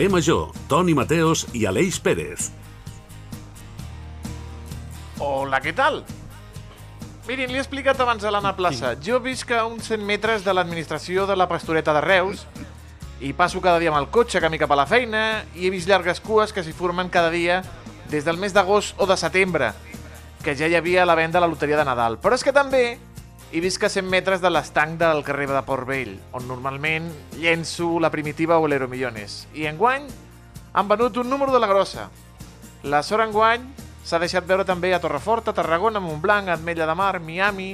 Carrer Major, Toni Mateos i Aleix Pérez. Hola, què tal? Mirin, li he explicat abans a l'Anna Plaça. Jo visc a uns 100 metres de l'administració de la Pastoreta de Reus i passo cada dia amb el cotxe camí cap a la feina i he vist llargues cues que s'hi formen cada dia des del mes d'agost o de setembre, que ja hi havia la venda a la loteria de Nadal. Però és que també vist que a 100 metres de l'estanc del carrer de Port Vell, on normalment llenço la primitiva o l'Euromillones. I enguany han venut un número de la grossa. La sort enguany s'ha deixat veure també a Torreforta, Tarragona, Montblanc, Atmella de Mar, Miami,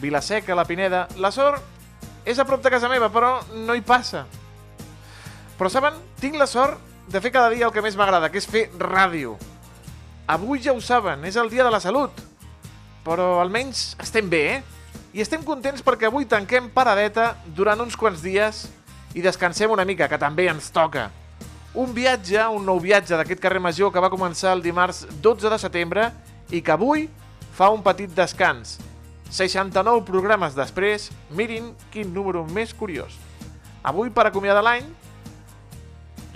Vilaseca, La Pineda... La sort és a prop de casa meva, però no hi passa. Però saben, tinc la sort de fer cada dia el que més m'agrada, que és fer ràdio. Avui ja ho saben, és el dia de la salut. Però almenys estem bé, eh? I estem contents perquè avui tanquem paradeta durant uns quants dies i descansem una mica, que també ens toca. Un viatge, un nou viatge d'aquest carrer Major que va començar el dimarts 12 de setembre i que avui fa un petit descans. 69 programes després, mirin quin número més curiós. Avui, per acomiadar l'any,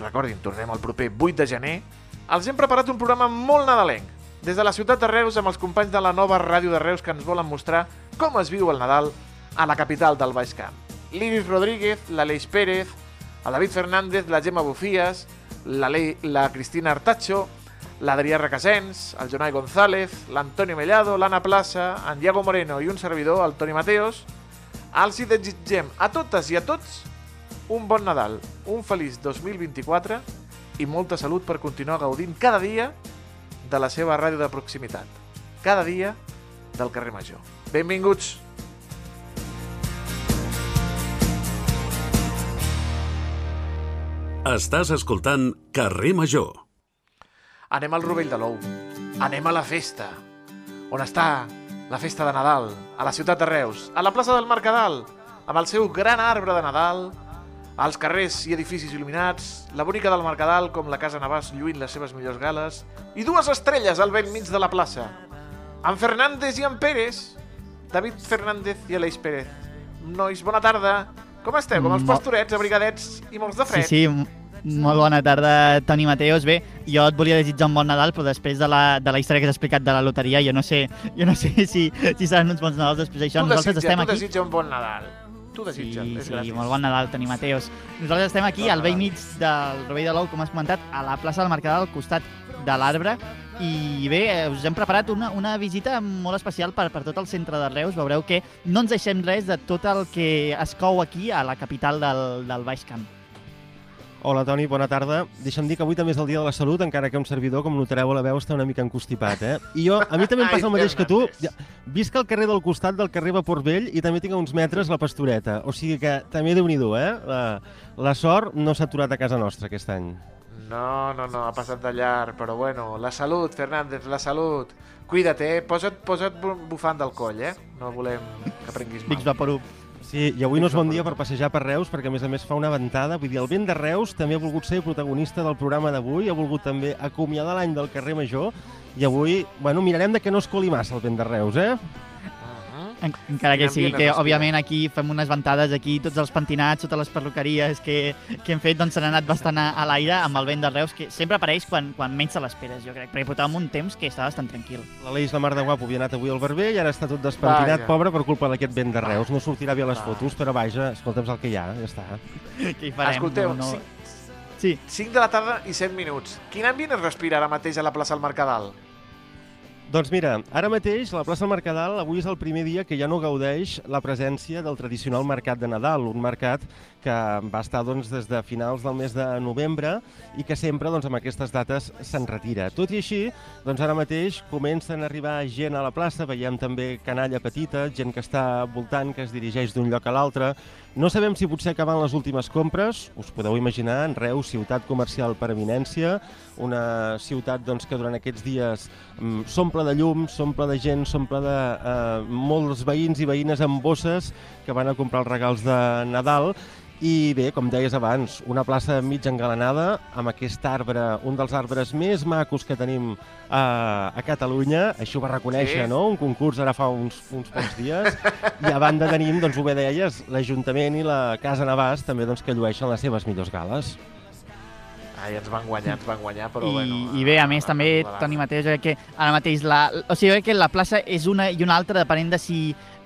recordin, tornem el proper 8 de gener, els hem preparat un programa molt nadalenc. Des de la ciutat de Reus, amb els companys de la nova ràdio de Reus que ens volen mostrar com es viu el Nadal a la capital del Baix Camp. L'Iris Rodríguez, l'Aleix Pérez, el David Fernández, la Gemma Bufías, la, Le la Cristina Artacho, l'Adrià Requesens, el Jonai González, l'Antonio Mellado, l'Anna Plaça, en Diego Moreno i un servidor, el Toni Mateos, els hi desitgem a totes i a tots un bon Nadal, un feliç 2024 i molta salut per continuar gaudint cada dia de la seva ràdio de proximitat. Cada dia del carrer Major. Benvinguts! Estàs escoltant Carrer Major. Anem al Rovell de l'Ou. Anem a la festa. On està la festa de Nadal? A la ciutat de Reus. A la plaça del Mercadal. Amb el seu gran arbre de Nadal. als carrers i edificis il·luminats. La bonica del Mercadal, com la Casa Navàs, lluint les seves millors gales. I dues estrelles al vell mig de la plaça. En Fernández i en Pérez. David Fernández i Aleix Pérez. Nois, bona tarda. Com esteu? Com els pastorets, abrigadets i molts de Sí, fred? sí, m- molt bona tarda, Toni Mateos. Bé, jo et volia desitjar un bon Nadal, però després de la, de la història que has explicat de la loteria, jo no sé, jo no sé si, si seran uns bons Nadals després d'això. Tu Nosaltres desitja, estem tu aquí... desitja un bon Nadal. Tu desitja, Sí, és sí, gratis. molt bon Nadal, Toni Mateos. Nosaltres estem aquí, Bon al vell mig del Rovell de l'Ou, com has comentat, a la plaça del Mercadal, al costat de l'arbre. I bé, eh, us hem preparat una, una visita molt especial per, per tot el centre de Reus. Veureu que no ens deixem res de tot el que es cou aquí a la capital del, del Baix Camp. Hola, Toni, bona tarda. Deixa'm dir que avui també és el dia de la salut, encara que un servidor, com notareu a la veu, està una mica encostipat, eh? I jo, a mi també em passa el mateix que tu. Visc al carrer del costat del carrer Vapor Vell i també tinc a uns metres la pastoreta. O sigui que també déu nhi eh? La, la sort no s'ha aturat a casa nostra aquest any. No, no, no, ha passat de llarg, però bueno, la salut, Fernández, la salut. Cuida't, eh? Posa't, posa't bu- bufant del coll, eh? No volem que prenguis mal. Vaporub. Sí, i avui no és bon dia per passejar per Reus, perquè a més a més fa una ventada. Vull dir, el vent de Reus també ha volgut ser protagonista del programa d'avui, ha volgut també acomiadar l'any del carrer Major, i avui, bueno, mirarem de que no es coli massa el vent de Reus, eh? En, encara que sí, ambient que òbviament aquí fem unes ventades, aquí tots els pentinats, totes les perruqueries que, que hem fet doncs s'han anat bastant a, a l'aire amb el vent de Reus, que sempre apareix quan, quan menys te l'esperes, jo crec, perquè portàvem un temps que estava bastant tranquil. L'Aleix, la mar de guapo, havia anat avui al barber i ara està tot despentinat, Vaja. pobre, per culpa d'aquest vent de Reus. No sortirà bé a les Va. fotos, però vaja, escolta'm el que hi ha, ja està. Què hi farem? Escolteu, no, no... cinc- Sí, 5 de la tarda i 7 minuts. Quin ambient es respira ara mateix a la plaça del Mercadal? Doncs mira, ara mateix la plaça del Mercadal avui és el primer dia que ja no gaudeix la presència del tradicional mercat de Nadal, un mercat que va estar doncs, des de finals del mes de novembre i que sempre doncs, amb aquestes dates se'n retira. Tot i així, doncs ara mateix comencen a arribar gent a la plaça, veiem també canalla petita, gent que està voltant, que es dirigeix d'un lloc a l'altre. No sabem si potser acaben les últimes compres, us podeu imaginar, en Reus, ciutat comercial per eminència, una ciutat doncs, que durant aquests dies mm, s'omple de llum, s'omple de gent, s'omple de eh, molts veïns i veïnes amb bosses que van a comprar els regals de Nadal i bé, com deies abans, una plaça mig engalanada amb aquest arbre, un dels arbres més macos que tenim a, a Catalunya, això ho va reconèixer, Sí. no? Un concurs ara fa uns, uns pocs dies, i a banda tenim, doncs ho bé deies, l'Ajuntament i la Casa Navàs també doncs, que llueixen les seves millors gales. Ai, ens van guanyar, ens van guanyar, però I, bueno... I bé, a més, va- també, va- Toni Mateu, jo crec que ara mateix la, o sigui, jo crec que la plaça és una i una altra, depenent de si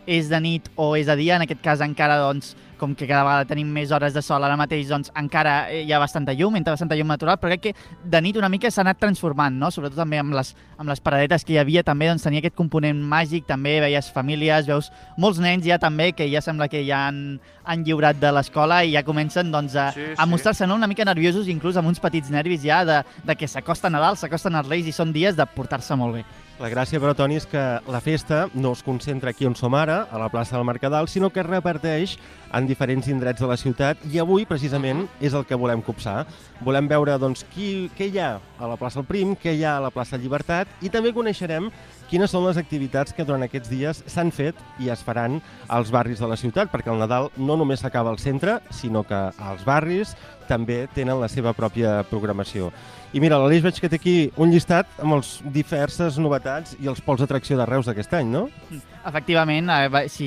és de nit o és de dia. En aquest cas, encara, doncs, com que cada vegada tenim més hores de sol, ara mateix doncs, encara hi ha bastanta llum, entra bastanta llum natural, però crec que de nit una mica s'ha anat transformant, no? sobretot també amb les, amb les paradetes que hi havia, també doncs, tenia aquest component màgic, també veies famílies, veus molts nens ja també, que ja sembla que ja han, han lliurat de l'escola i ja comencen doncs, a, Sí, a sí. mostrar-se no? una mica nerviosos, inclús amb uns petits nervis ja de, de que s'acosta Nadal, s'acosten els Reis i són dies de portar-se molt bé. La gràcia, però, Toni, és que la festa no es concentra aquí on som ara, a la plaça del Mercadal, sinó que es reparteix en diferents indrets de la ciutat i avui, precisament, és el que volem copsar. Volem veure doncs, qui, què hi ha a la plaça del Prim, què hi ha a la plaça Llibertat i també coneixerem quines són les activitats que durant aquests dies s'han fet i es faran als barris de la ciutat, perquè el Nadal no només s'acaba al centre, sinó que als barris també tenen la seva pròpia programació. I mira, l'Aleix veig que té aquí un llistat amb els diverses novetats i els pols d'atracció de Reus d'aquest any, no? Efectivament, eh, si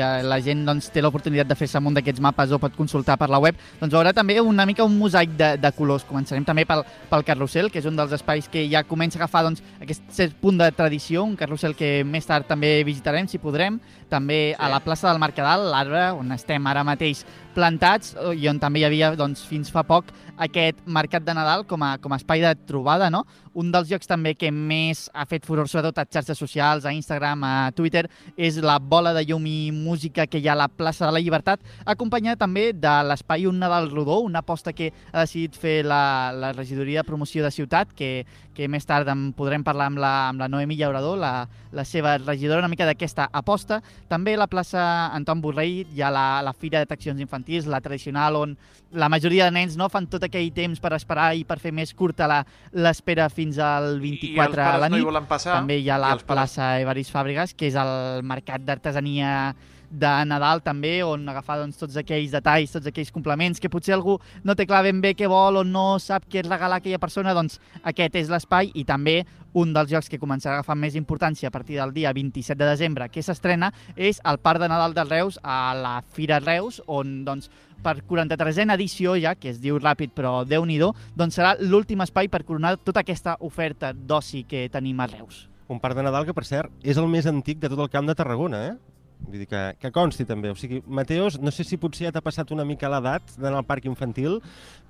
eh, la gent doncs, té l'oportunitat de fer-se un d'aquests mapes o pot consultar per la web, doncs veurà també una mica un mosaic de, de colors. Començarem també pel, pel carrusel, que és un dels espais que ja comença a agafar doncs, aquest cert punt de tradició, un carrusel que més tard també visitarem, si podrem. També a la plaça del Mercadal, l'arbre, on estem ara mateix plantats eh, i on també hi havia doncs, fins fa poc aquest mercat de Nadal com a, com a espai de trobada, no? Un dels llocs també que més ha fet furor, sobretot a xarxes socials, a Instagram, a Twitter, és la bola de llum i música que hi ha a la plaça de la Llibertat, acompanyada també de l'espai Un Nadal Rodó, una aposta que ha decidit fer la, la regidoria de promoció de ciutat, que, que més tard en podrem parlar amb la, amb la Noemi Llaurador, la, la seva regidora, una mica d'aquesta aposta. També la plaça Anton Borrell hi ha la, la Fira d'Atraccions Infantils, la tradicional, on la majoria de nens no fan tot aquell temps per esperar i per fer més curta la- l'espera fins al 24 I els a la no hi nit. volen passar. També hi ha la plaça Evarist Fàbregas, que és el mercat d'artesania de Nadal també, on agafar doncs, tots aquells detalls, tots aquells complements que potser algú no té clar ben bé què vol o no sap què regalar a aquella persona, doncs aquest és l'espai i també un dels jocs que començarà a agafar més importància a partir del dia 27 de desembre que s'estrena és el Parc de Nadal de Reus a la Fira Reus, on doncs, per 43a edició ja, que es diu ràpid però déu nhi doncs serà l'últim espai per coronar tota aquesta oferta d'oci que tenim a Reus. Un parc de Nadal que, per cert, és el més antic de tot el camp de Tarragona, eh? Vull dir que, que consti també. O sigui, Mateos, no sé si potser ja t'ha passat una mica l'edat d'anar al parc infantil,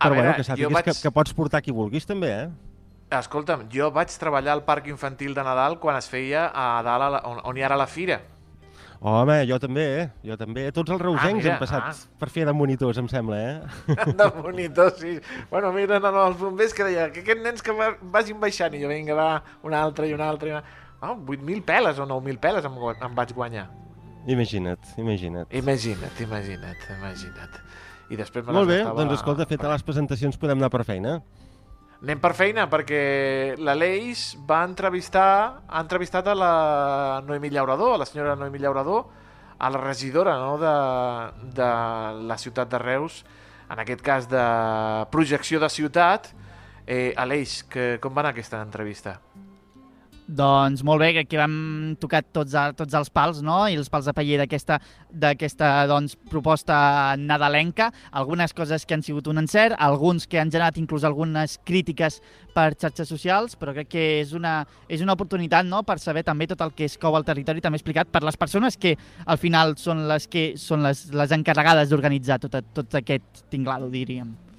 però veure, bueno, que sàpigues vaig- que, que pots portar qui vulguis també, eh? Escolta'm, jo vaig treballar al parc infantil de Nadal quan es feia a dalt, a la, on, on hi ara la fira. Home, jo també, eh? Jo també. Tots els reusencs mira, han passat ah. per fer de monitors, em sembla, eh? de monitor, sí. Bueno, mira, no, no, els bombers que deia que aquests nens que va, vagin baixant i jo, vinga, va, una altra i una altra. I una... Oh, 8.000 peles o 9.000 peles em, em vaig guanyar. Imagina't, imagina't. Imagina't, imagina't, imagina't. I després me Molt bé, gastava- doncs escolta, feta les presentacions podem anar per feina. Anem per feina, perquè l'Aleix va entrevistar, ha entrevistat a la Noemí Llaurador, a la senyora Noemí Llaurador, a la regidora no, de, de la ciutat de Reus, en aquest cas de projecció de ciutat. Eh, Aleix, que, com va anar aquesta entrevista? Doncs molt bé, que vam tocar tots, a, tots els pals, no? I els pals de paller d'aquesta doncs, proposta nadalenca. Algunes coses que han sigut un encert, alguns que han generat inclús algunes crítiques per xarxes socials, però crec que és una, és una oportunitat no? per saber també tot el que es cou al territori, també explicat per les persones que al final són les que són les, les encarregades d'organitzar tot, tot aquest tinglado, diríem.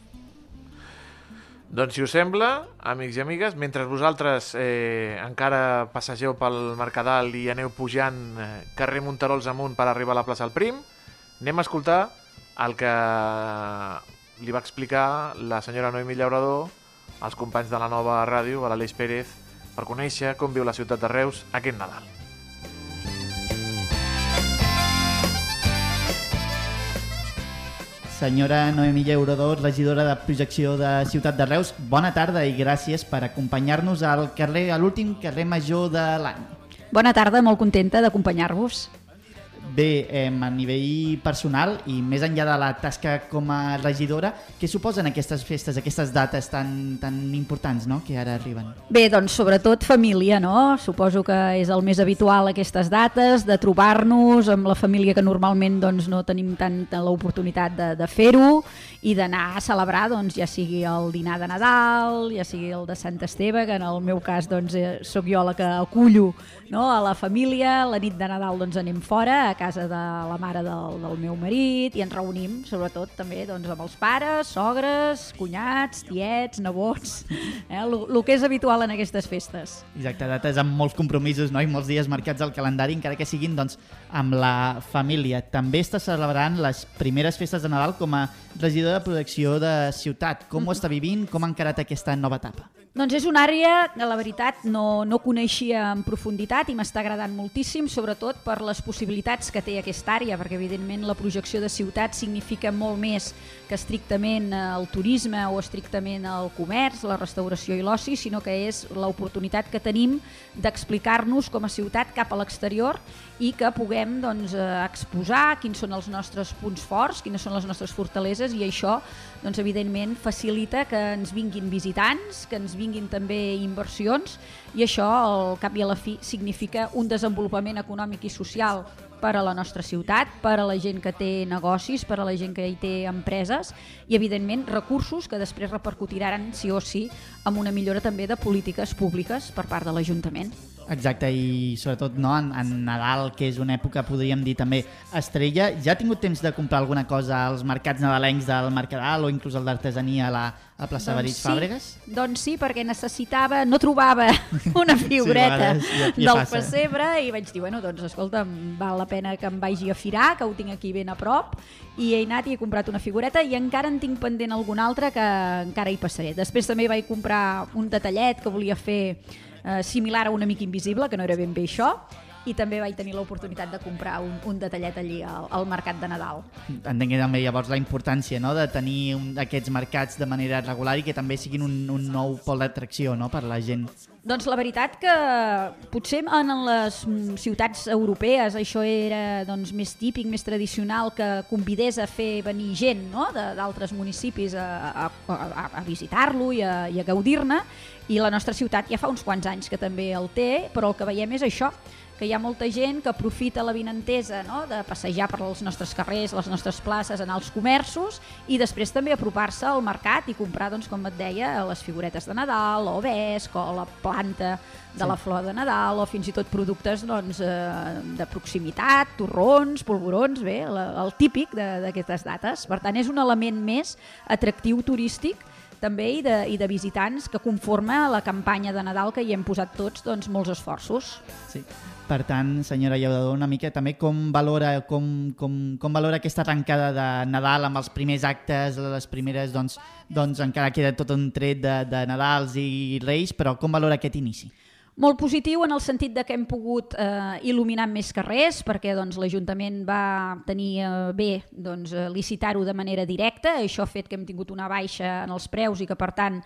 Doncs, si us sembla, amics i amigues, mentre vosaltres eh, encara passegeu pel Mercadal i aneu pujant eh, carrer Monterols amunt per arribar a la plaça del Prim, anem a escoltar el que li va explicar la senyora Noemi Llaurador als companys de la nova ràdio, a l'Aleix Pérez, per conèixer com viu la ciutat de Reus aquest Nadal. Senyora Noemí Llaurador, regidora de projecció de Ciutat de Reus, bona tarda i gràcies per acompanyar-nos al carrer, a l'últim carrer major de l'any. Bona tarda, molt contenta d'acompanyar-vos. Bé eh, a nivell personal i més enllà de la tasca com a regidora, què suposen aquestes festes, aquestes dates tan, tan importants no? que ara arriben? Bé, doncs sobretot família, no? Suposo que és el més habitual aquestes dates, de trobar-nos amb la família que normalment doncs, no tenim tanta l'oportunitat de, de fer-ho i d'anar a celebrar, doncs, ja sigui el dinar de Nadal, ja sigui el de Sant Esteve, que en el meu cas doncs, eh, sóc jo la que acullo no? a la família, la nit de Nadal doncs, anem fora, a casa de la mare del, del meu marit, i ens reunim, sobretot, també doncs, amb els pares, sogres, cunyats, tiets, nebots, eh? el que és habitual en aquestes festes. Exacte, dates amb molts compromisos no? i molts dies marcats al calendari, encara que siguin doncs, amb la família. També està celebrant les primeres festes de Nadal com a regidor de protecció de ciutat. Com ho està vivint? Com ha encarat aquesta nova etapa? Doncs és una àrea que la veritat no, no coneixia en profunditat i m'està agradant moltíssim, sobretot per les possibilitats que té aquesta àrea, perquè evidentment la projecció de ciutat significa molt més que estrictament el turisme o estrictament el comerç, la restauració i l'oci, sinó que és l'oportunitat que tenim d'explicar-nos com a ciutat cap a l'exterior i que puguem doncs, exposar quins són els nostres punts forts, quines són les nostres fortaleses i això doncs, evidentment facilita que ens vinguin visitants, que ens vinguin també inversions i això al cap i a la fi significa un desenvolupament econòmic i social per a la nostra ciutat, per a la gent que té negocis, per a la gent que hi té empreses i, evidentment, recursos que després repercutiran, sí o sí, amb una millora també de polítiques públiques per part de l'Ajuntament. Exacte, i sobretot no, en, en Nadal, que és una època, podríem dir també estrella, ja ha tingut temps de comprar alguna cosa als mercats nadalencs del Mercadal o inclús el d'artesania a la a plaça doncs Barit sí, Fàbregas? Doncs sí, perquè necessitava, no trobava una figureta sí, ja, ja del passa. pessebre i vaig dir, bueno, doncs escolta, val la pena que em vagi a firar, que ho tinc aquí ben a prop, i he anat i he comprat una figureta i encara en tinc pendent alguna altra que encara hi passaré. Després també vaig comprar un detallet que volia fer eh, similar a un amic invisible, que no era ben bé això, i també vaig tenir l'oportunitat de comprar un, un detallet allí al, al mercat de Nadal. Entenc que també llavors la importància no, de tenir un, aquests mercats de manera regular i que també siguin un, un nou pol d'atracció no, per la gent. Doncs la veritat que potser en les ciutats europees això era doncs, més típic, més tradicional, que convidés a fer venir gent no? d'altres municipis a, a, a, a visitar-lo i a, i a gaudir-ne, i la nostra ciutat ja fa uns quants anys que també el té, però el que veiem és això, que hi ha molta gent que aprofita la vinentesa no? de passejar per els nostres carrers, les nostres places, anar als comerços i després també apropar-se al mercat i comprar, doncs, com et deia, les figuretes de Nadal, o vesc, o la planta de sí. la flor de Nadal, o fins i tot productes doncs, eh, de proximitat, torrons, polvorons, bé, la, el típic d'aquestes dates. Per tant, és un element més atractiu turístic també i de, i de visitants que conforma la campanya de Nadal que hi hem posat tots doncs, molts esforços. Sí. Per tant, senyora Llaudador, una mica també com valora, com, com, com valora aquesta arrencada de Nadal amb els primers actes, les primeres, doncs, doncs encara queda tot un tret de, de Nadals i Reis, però com valora aquest inici? Molt positiu en el sentit de que hem pogut eh, il·luminar més carrers perquè doncs, l'Ajuntament va tenir eh, bé doncs, eh, licitar-ho de manera directa, això ha fet que hem tingut una baixa en els preus i que per tant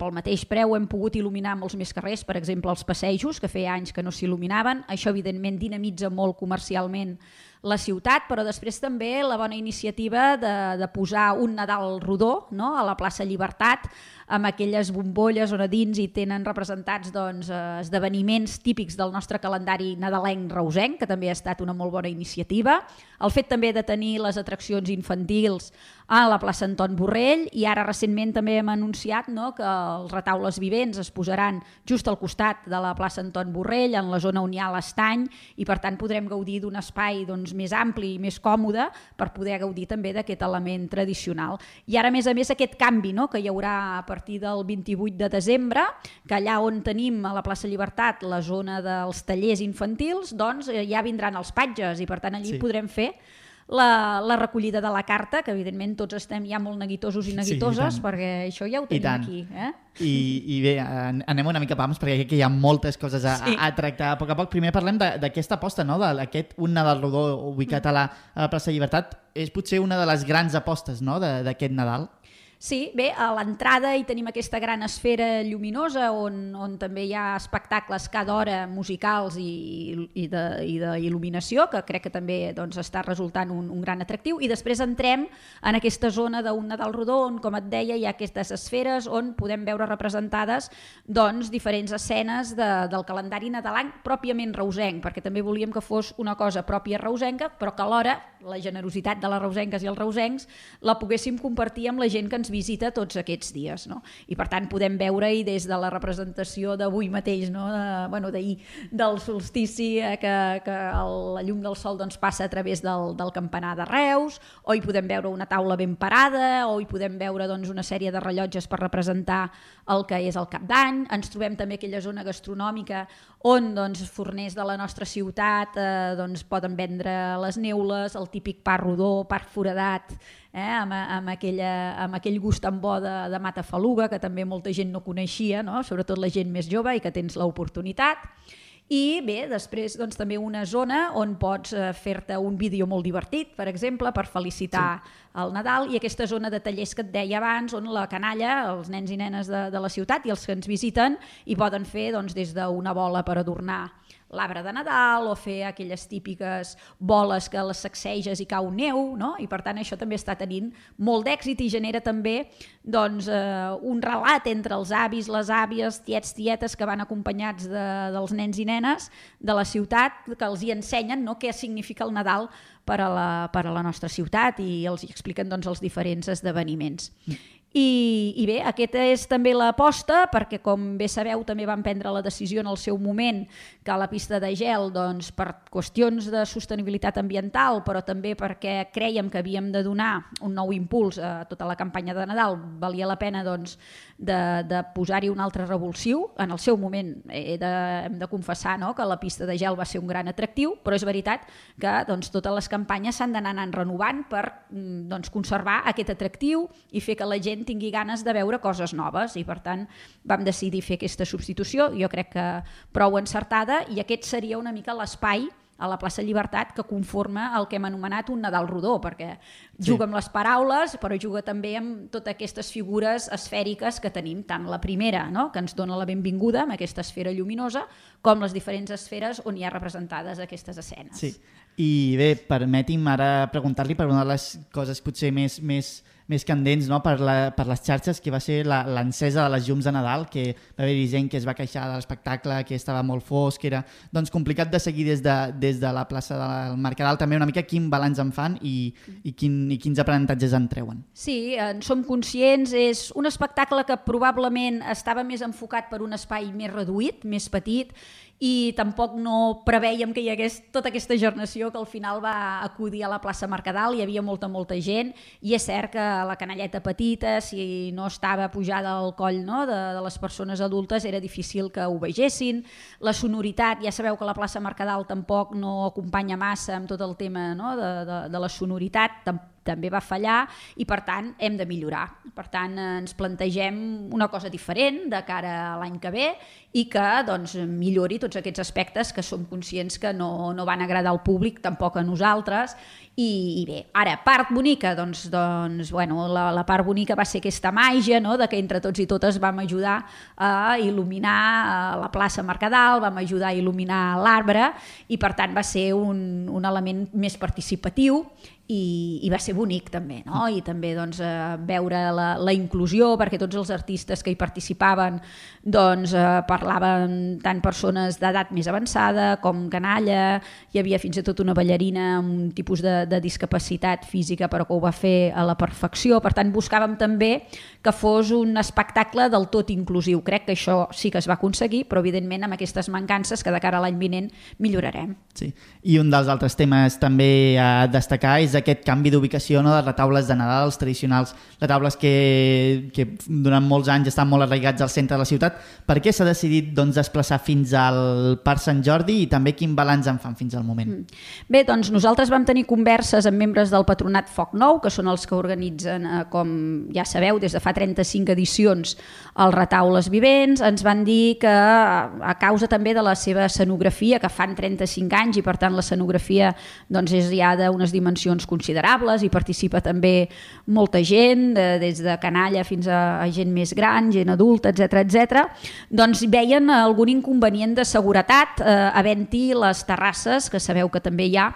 pel mateix preu hem pogut il·luminar molts més carrers, per exemple els passejos, que feia anys que no s'il·luminaven, això evidentment dinamitza molt comercialment la ciutat, però després també la bona iniciativa de, de posar un Nadal rodó no? a la plaça Llibertat, amb aquelles bombolles on a dins hi tenen representats doncs, eh, esdeveniments típics del nostre calendari nadalenc reusenc, que també ha estat una molt bona iniciativa. El fet també de tenir les atraccions infantils a la plaça Anton Borrell i ara recentment també hem anunciat no, que els retaules vivents es posaran just al costat de la plaça Anton Borrell, en la zona on hi ha l'estany, i per tant podrem gaudir d'un espai doncs, més ampli i més còmode per poder gaudir també d'aquest element tradicional. I ara, a més a més, aquest canvi no, que hi haurà a partir del 28 de desembre, que allà on tenim a la plaça Llibertat la zona dels tallers infantils, doncs eh, ja vindran els patges i per tant allí sí. podrem fer la, la recollida de la carta, que evidentment tots estem ja molt neguitosos i neguitoses, sí, i perquè això ja ho tenim aquí. Eh? I, I bé, anem una mica pams, perquè crec que hi ha moltes coses a, sí. a, a tractar. A poc a poc, primer parlem d'aquesta aposta, no? d'aquest un Nadal rodó ubicat a la, a la plaça Llibertat. És potser una de les grans apostes no? d'aquest Nadal. Sí, bé, a l'entrada hi tenim aquesta gran esfera lluminosa on, on també hi ha espectacles cada hora musicals i, i d'il·luminació, que crec que també doncs, està resultant un, un gran atractiu, i després entrem en aquesta zona d'un Nadal rodó on, com et deia, hi ha aquestes esferes on podem veure representades doncs, diferents escenes de, del calendari nadalenc pròpiament reusenc, perquè també volíem que fos una cosa pròpia reusenca, però que alhora la generositat de les reusenques i els reusencs la poguéssim compartir amb la gent que ens visita tots aquests dies. No? I per tant podem veure-hi des de la representació d'avui mateix, no? de, bueno, d'ahir, del solstici, eh, que, que el, la llum del sol doncs, passa a través del, del campanar de Reus, o hi podem veure una taula ben parada, o hi podem veure doncs, una sèrie de rellotges per representar el que és el cap d'any. Ens trobem també aquella zona gastronòmica on doncs, forners de la nostra ciutat eh, doncs, poden vendre les neules, el típic pa rodó, pa foradat, eh, amb, amb, aquella, amb aquell gust tan bo de, de matafaluga que també molta gent no coneixia, no? sobretot la gent més jove i que tens l'oportunitat. I bé, després doncs, també una zona on pots eh, fer-te un vídeo molt divertit, per exemple, per felicitar sí. el Nadal, i aquesta zona de tallers que et deia abans, on la canalla, els nens i nenes de, de la ciutat i els que ens visiten, hi poden fer doncs, des d'una bola per adornar l'arbre de Nadal o fer aquelles típiques boles que les sacseges i cau neu, no? i per tant això també està tenint molt d'èxit i genera també doncs, eh, un relat entre els avis, les àvies, tiets, tietes que van acompanyats de, dels nens i nenes de la ciutat, que els hi ensenyen no, què significa el Nadal per a la, per a la nostra ciutat i els expliquen doncs, els diferents esdeveniments. I, I bé, aquesta és també l'aposta, perquè com bé sabeu també van prendre la decisió en el seu moment que la pista de gel, doncs, per qüestions de sostenibilitat ambiental, però també perquè creiem que havíem de donar un nou impuls a tota la campanya de Nadal, valia la pena doncs, de, de posar-hi un altre revulsiu. En el seu moment he de, hem de confessar no?, que la pista de gel va ser un gran atractiu, però és veritat que doncs, totes les campanyes s'han d'anar renovant per mm, doncs, conservar aquest atractiu i fer que la gent tingui ganes de veure coses noves i per tant vam decidir fer aquesta substitució, jo crec que prou encertada i aquest seria una mica l'espai a la plaça Llibertat que conforma el que hem anomenat un Nadal rodó, perquè juga sí. amb les paraules, però juga també amb totes aquestes figures esfèriques que tenim, tant la primera, no? que ens dona la benvinguda amb aquesta esfera lluminosa, com les diferents esferes on hi ha representades aquestes escenes. Sí. I bé, permeti'm ara preguntar-li per una de les coses potser més, més més candents no? per, la, per les xarxes, que va ser l'encesa de les llums de Nadal, que va haver-hi gent que es va queixar de l'espectacle, que estava molt fosc, que era doncs, complicat de seguir des de, des de la plaça del Mercadal, també una mica quin balanç en fan i, i, quin, i quins aprenentatges en treuen. Sí, en som conscients, és un espectacle que probablement estava més enfocat per un espai més reduït, més petit, i tampoc no preveiem que hi hagués tota aquesta gernació que al final va acudir a la plaça Mercadal, hi havia molta, molta gent, i és cert que la canalleta petita, si no estava pujada al coll no, de, de les persones adultes, era difícil que ho vegessin. La sonoritat, ja sabeu que la plaça Mercadal tampoc no acompanya massa amb tot el tema no, de, de, de la sonoritat, tampoc també va fallar i per tant hem de millorar. Per tant ens plantegem una cosa diferent de cara a l'any que ve i que doncs, millori tots aquests aspectes que som conscients que no, no van agradar al públic, tampoc a nosaltres i, i bé, ara, part bonica doncs, doncs bueno, la, la part bonica va ser aquesta màgia no? de que entre tots i totes vam ajudar a il·luminar eh, la plaça Mercadal, vam ajudar a il·luminar l'arbre i per tant va ser un, un element més participatiu i, i va ser bonic també, no? i també doncs, eh, veure la, la inclusió perquè tots els artistes que hi participaven doncs, eh, parlaven tant persones d'edat més avançada com canalla, hi havia fins i tot una ballarina amb un tipus de, de discapacitat física però que ho va fer a la perfecció, per tant buscàvem també que fos un espectacle del tot inclusiu, crec que això sí que es va aconseguir, però evidentment amb aquestes mancances que de cara a l'any vinent millorarem. Sí. I un dels altres temes també a destacar és aquest canvi d'ubicació no, de retaules de Nadal, els tradicionals retaules que, que durant molts anys estan molt arraigats al centre de la ciutat. Per què s'ha decidit doncs, desplaçar fins al Parc Sant Jordi i també quin balanç en fan fins al moment? Mm. Bé, doncs nosaltres vam tenir conversa diverses amb membres del patronat Foc Nou, que són els que organitzen, eh, com ja sabeu, des de fa 35 edicions els retaules vivents. Ens van dir que a causa també de la seva escenografia, que fan 35 anys i per tant l'escenografia doncs, és ja d'unes dimensions considerables i participa també molta gent, de, des de canalla fins a, a gent més gran, gent adulta, etc etc. doncs veien algun inconvenient de seguretat eh, havent-hi les terrasses, que sabeu que també hi ha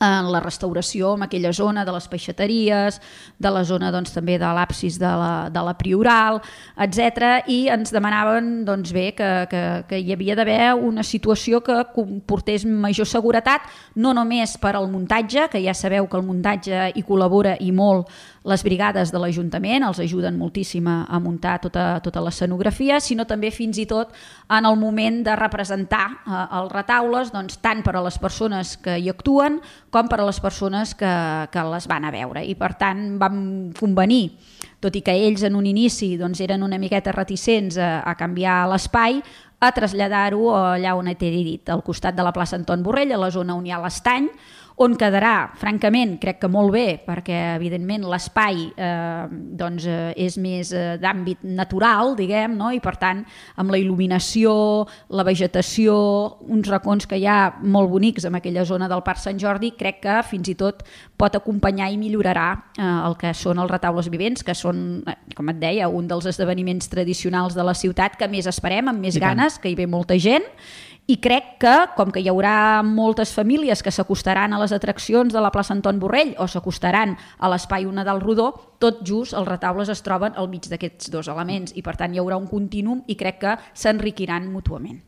en la restauració en aquella zona de les peixateries, de la zona doncs, també de l'absis de, la, de la Prioral, etc. i ens demanaven doncs, bé, que, que, que hi havia d'haver una situació que comportés major seguretat, no només per al muntatge, que ja sabeu que el muntatge hi col·labora i molt les brigades de l'Ajuntament, els ajuden moltíssim a, muntar tota, tota l'escenografia, sinó també fins i tot en el moment de representar eh, els retaules, doncs, tant per a les persones que hi actuen com per a les persones que, que les van a veure. I per tant vam convenir, tot i que ells en un inici doncs, eren una miqueta reticents a, a canviar l'espai, a traslladar-ho allà on he dit, al costat de la plaça Anton Borrell, a la zona on hi ha l'estany, on quedarà, francament, crec que molt bé, perquè evidentment l'espai eh, doncs, eh, és més eh, d'àmbit natural, diguem, no? i per tant amb la il·luminació, la vegetació, uns racons que hi ha molt bonics en aquella zona del Parc Sant Jordi, crec que fins i tot pot acompanyar i millorarà eh, el que són els retaules vivents, que són, eh, com et deia, un dels esdeveniments tradicionals de la ciutat que més esperem, amb més ganes, que hi ve molta gent, i crec que, com que hi haurà moltes famílies que s'acostaran a les atraccions de la plaça Anton Borrell o s'acostaran a l'espai Una del Rodó, tot just els retaules es troben al mig d'aquests dos elements i per tant hi haurà un continum i crec que s'enriquiran mútuament.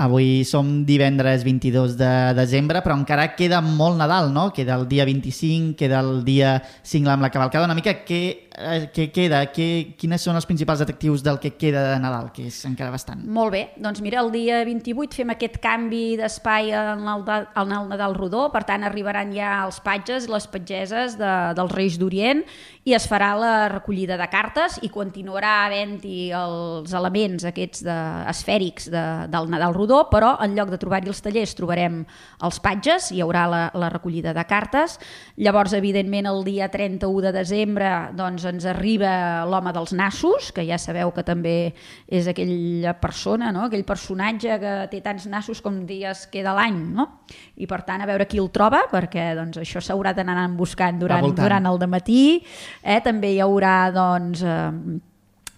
Avui som divendres 22 de desembre, però encara queda molt Nadal, no? Queda el dia 25, queda el dia 5 amb la cavalcada. Una mica què, eh, què queda? Què, quines són els principals atractius del que queda de Nadal, que és encara bastant? Molt bé, doncs mira, el dia 28 fem aquest canvi d'espai en, el, en el Nadal Rodó, per tant arribaran ja els patges, les patgeses de, dels Reis d'Orient i es farà la recollida de cartes i continuarà havent-hi els elements aquests de, esfèrics de, del Nadal Rodó, però en lloc de trobar-hi els tallers trobarem els patges, hi haurà la, la recollida de cartes. Llavors, evidentment, el dia 31 de desembre doncs, ens arriba l'home dels nassos, que ja sabeu que també és aquella persona, no? aquell personatge que té tants nassos com dies queda l'any, no? i per tant a veure qui el troba, perquè doncs, això s'haurà d'anar buscant durant, durant el matí Eh? També hi haurà doncs, eh,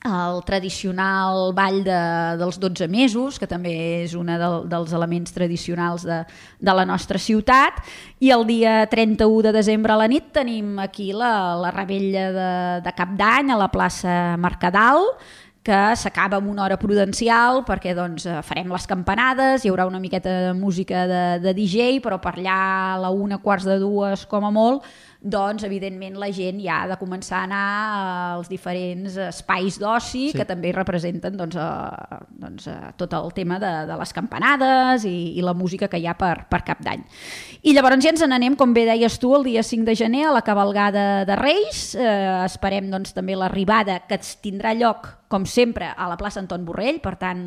el tradicional ball de, dels 12 mesos, que també és un de, dels elements tradicionals de, de la nostra ciutat, i el dia 31 de desembre a la nit tenim aquí la, la rebella de, de Cap d'Any a la plaça Mercadal, que s'acaba amb una hora prudencial perquè doncs, farem les campanades, hi haurà una miqueta de música de, de DJ, però per allà a la una, quarts de dues com a molt, doncs evidentment la gent ja ha de començar a anar als diferents espais d'oci sí. que també representen doncs, a, doncs, a tot el tema de, de les campanades i, i la música que hi ha per, per cap d'any. I llavors ja ens n'anem, com bé deies tu, el dia 5 de gener a la cabalgada de Reis. Eh, esperem doncs, també l'arribada que tindrà lloc, com sempre, a la plaça Anton Borrell, per tant,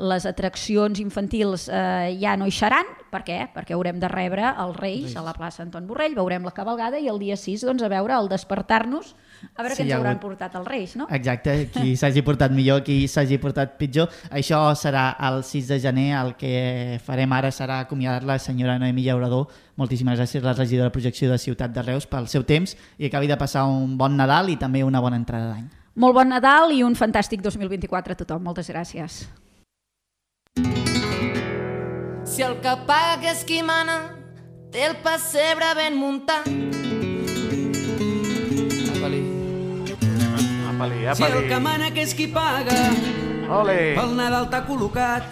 les atraccions infantils eh, ja no hi seran. Per què? Perquè haurem de rebre els Reis, a la plaça Anton Borrell, veurem la cabalgada i el dia 6 doncs, a veure el despertar-nos a veure sí, què ens hauran hagut... portat els Reis, no? Exacte, qui s'hagi portat millor, qui s'hagi portat pitjor. Això serà el 6 de gener, el que farem ara serà acomiadar la senyora Noemi Llaurador. Moltíssimes gràcies a la regidora de projecció de Ciutat de Reus pel seu temps i acabi de passar un bon Nadal i també una bona entrada d'any. Molt bon Nadal i un fantàstic 2024 a tothom. Moltes gràcies. Si el que paga és qui mana, té el pessebre ben muntat. Apa-li. Apa-li, Si el que mana que és qui paga, Ole. pel Nadal t'ha col·locat.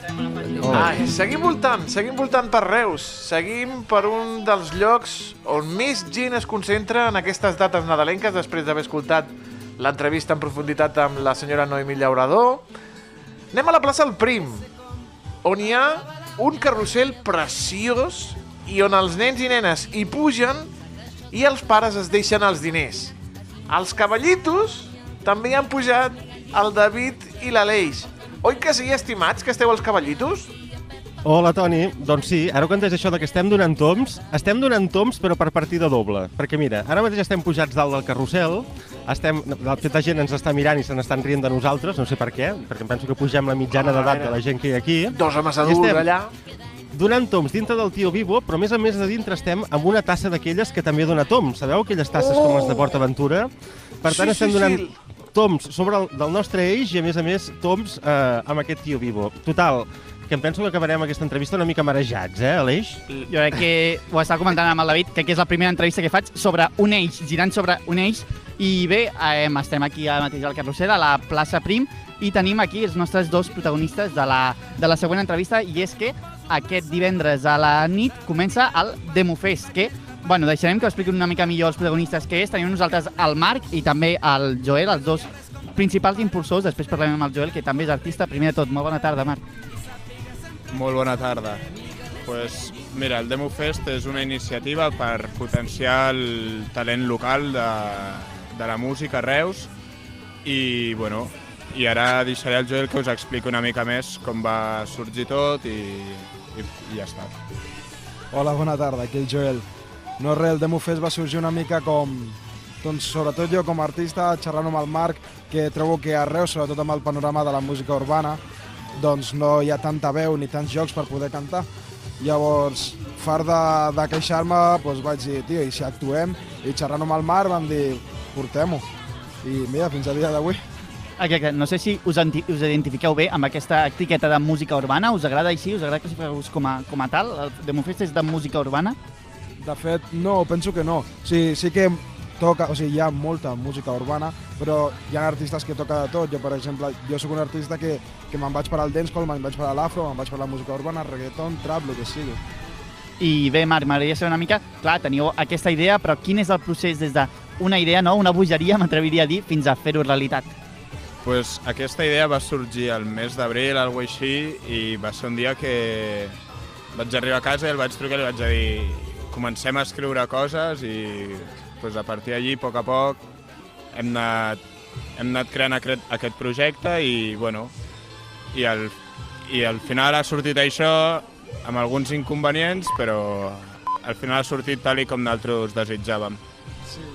Ai, seguim voltant, seguim voltant per Reus. Seguim per un dels llocs on més gent es concentra en aquestes dates nadalenques després d'haver escoltat l'entrevista en profunditat amb la senyora Noemi Llaurador. Anem a la plaça El Prim, on hi ha un carrusel preciós i on els nens i nenes hi pugen i els pares es deixen els diners. Els cavallitos també hi han pujat el David i l'Aleix. Oi que sí, estimats, que esteu els cavallitos? Hola, Toni. Doncs sí, ara quan deies això de que estem donant toms, estem donant toms però per partida doble. Perquè mira, ara mateix estem pujats dalt del carrusel, estem, la tota gent ens està mirant i se n'estan rient de nosaltres, no sé per què, perquè em penso que pugem la mitjana d'edat de la gent que hi ha aquí. Dos homes adults estem allà. donant toms dintre del tio Vivo, però a més a més de dintre estem amb una tassa d'aquelles que també dona toms. Sabeu aquelles tasses com les de Port Aventura? Per tant, Sí, estem sí, donant sí. toms sobre el, del nostre eix i a més a més toms eh, amb aquest tio Vivo. Total, que em penso que acabarem aquesta entrevista una mica marejats, eh, Aleix? Jo crec que ho estava comentant amb el David, que és la primera entrevista que faig sobre un eix, girant sobre un eix. I bé, eh, estem aquí ara mateix al carrusel, a la plaça Prim, i tenim aquí els nostres dos protagonistes de la, de la següent entrevista, i és que aquest divendres a la nit comença el Demofest, que Bueno, deixarem que ho expliquin una mica millor els protagonistes que és. Tenim nosaltres el Marc i també el Joel, els dos principals impulsors. Després parlem amb el Joel, que també és artista. Primer de tot, molt bona tarda, Marc. Molt bona tarda. Pues, mira, el Demo Fest és una iniciativa per potenciar el talent local de, de la música a Reus i, bueno, i ara deixaré al Joel que us expliqui una mica més com va sorgir tot i, i, i ja està. Hola, bona tarda, aquí el Joel. No res, el Demo Fest va sorgir una mica com... Doncs sobretot jo com a artista, xerrant amb el Marc, que trobo que a Reus, sobretot amb el panorama de la música urbana, doncs no hi ha tanta veu ni tants jocs per poder cantar. Llavors, fart de, de queixar-me, doncs vaig dir, tio, i si actuem? I xerrant amb el Marc vam dir, portem-ho. I mira, fins a dia d'avui. Exacte. No sé si us, us identifiqueu bé amb aquesta etiqueta de música urbana. Us agrada així? Us agrada que us com a, com a tal? El Demofest és de música urbana? De fet, no, penso que no. O sigui, sí que toca, o sigui, hi ha molta música urbana, però hi ha artistes que toca de tot. Jo, per exemple, jo sóc un artista que, que me'n vaig per al dancehall, me'n vaig per a l'afro, me'n vaig per la música urbana, reggaeton, trap, el que sigui. I bé, Marc, m'agradaria saber una mica... Clar, teniu aquesta idea, però quin és el procés des d'una idea, no? una bogeria, m'atreviria a dir, fins a fer-ho realitat? Pues aquesta idea va sorgir el mes d'abril, alguna així, i va ser un dia que vaig arribar a casa i el vaig trucar i li vaig dir comencem a escriure coses i pues, a partir d'allí, a poc a poc, hem anat, hem anat creant aquest, aquest projecte i, bueno, i al, i al final ha sortit això amb alguns inconvenients, però al final ha sortit tal i com nosaltres desitjàvem.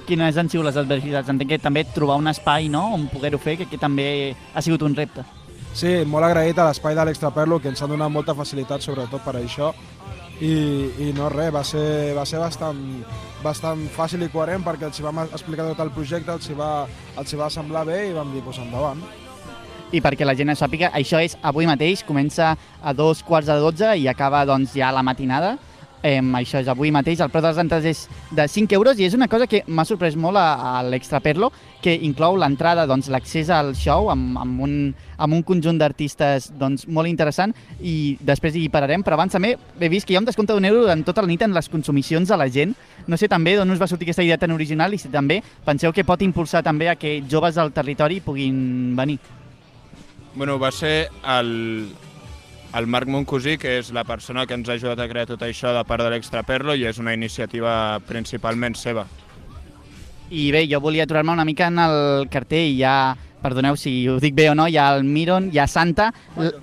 Quines han sigut les adversitats? Entenc que també trobar un espai no? on poder-ho fer, que, que també ha sigut un repte. Sí, molt agraït a l'espai de l'Extraperlo, que ens han donat molta facilitat, sobretot per això. I, i no res, va ser, va ser bastant, bastant fàcil i coherent perquè els hi vam explicar tot el projecte, els hi va, els hi va semblar bé i vam dir, doncs endavant. I perquè la gent sàpiga, això és avui mateix, comença a dos quarts de dotze i acaba doncs, ja la matinada. Eh, això és avui mateix, el preu de les entrades és de 5 euros i és una cosa que m'ha sorprès molt a, a l'Extraperlo, que inclou l'entrada, doncs, l'accés al show amb, amb, un, amb un conjunt d'artistes doncs, molt interessant i després hi pararem, però abans també he vist que hi ha un descompte d'un euro en tota la nit en les consumicions de la gent. No sé també d'on us va sortir aquesta idea tan original i si també penseu que pot impulsar també a que joves del territori puguin venir. Bueno, va ser el, el Marc Moncosí, que és la persona que ens ha ajudat a crear tot això de part de l'Extraperlo i és una iniciativa principalment seva. I bé, jo volia aturar-me una mica en el cartell. Hi ha, perdoneu si ho dic bé o no, hi ha el Miron, hi ha Santa... l-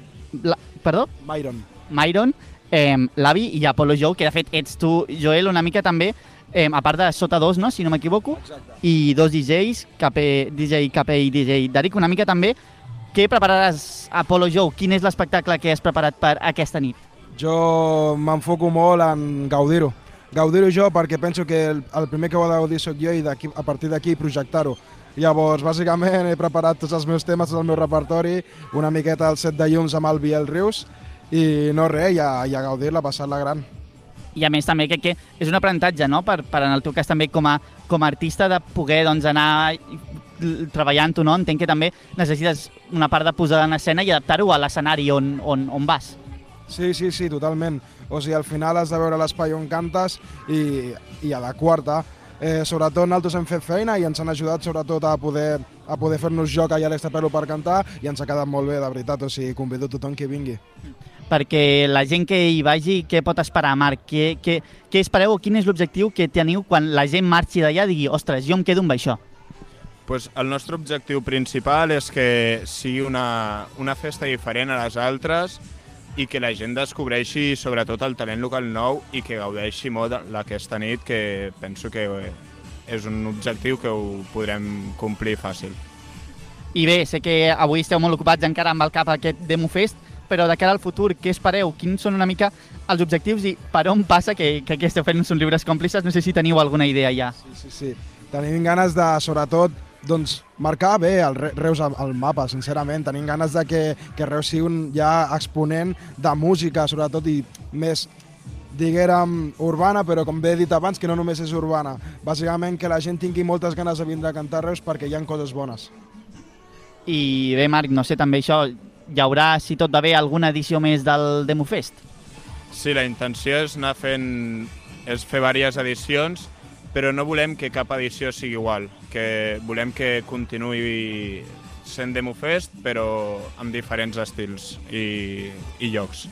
La, perdó? Myron. Myron, eh, l'avi i Apollo Joe, que de fet ets tu, Joel, una mica també, eh, a part de Sota 2, no?, si no m'equivoco, i dos DJs, KP, DJ KP i DJ Darik, una mica també. Què prepararàs, Apollo Joe? Quin és l'espectacle que has preparat per aquesta nit? Jo m'enfoco molt en gaudir-ho. Gaudir-ho jo perquè penso que el, el primer que ho ha de gaudir sóc jo i a partir d'aquí projectar-ho. Llavors, bàsicament, he preparat tots els meus temes, tot el meu repertori, una miqueta el set de llums amb el Biel Rius, i no res, i a, i a gaudir-la, passar-la gran. I a més també crec que és un aprenentatge, no?, per, per en el teu cas també com a, com a artista de poder doncs, anar treballant-ho, no? Entenc que també necessites una part de posar en escena i adaptar-ho a l'escenari on, on, on vas. Sí, sí, sí, totalment. O sigui, al final has de veure l'espai on cantes i, i adequar-te. Eh, sobretot nosaltres hem fet feina i ens han ajudat sobretot a poder, a poder fer-nos joc allà a l'Extrapelo per cantar i ens ha quedat molt bé, de veritat. O sigui, convido tothom que vingui. Perquè la gent que hi vagi, què pot esperar, Marc? Què, què, què espereu o quin és l'objectiu que teniu quan la gent marxi d'allà i digui ostres, jo em quedo amb això? Pues el nostre objectiu principal és que sigui una, una festa diferent a les altres i que la gent descobreixi sobretot el talent local nou i que gaudeixi molt d'aquesta nit, que penso que és un objectiu que ho podrem complir fàcil. I bé, sé que avui esteu molt ocupats encara amb el cap aquest Demo Fest, però de cara al futur, què espereu? Quins són una mica els objectius i per on passa que, que aquí esteu fent uns llibres còmplices? No sé si teniu alguna idea ja. Sí, sí. Tenim ganes de, sobretot, doncs, marcar bé el Re- Reus al, mapa, sincerament. Tenim ganes de que, que Reus sigui un ja exponent de música, sobretot, i més diguérem urbana, però com bé he dit abans, que no només és urbana. Bàsicament que la gent tingui moltes ganes de vindre a cantar a Reus perquè hi ha coses bones. I bé, Marc, no sé, també això, hi haurà, si tot va bé, alguna edició més del Demo Fest? Sí, la intenció és anar fent... és fer diverses edicions, però no volem que cap edició sigui igual, que volem que continuï sent DemoFest, però amb diferents estils i, i llocs.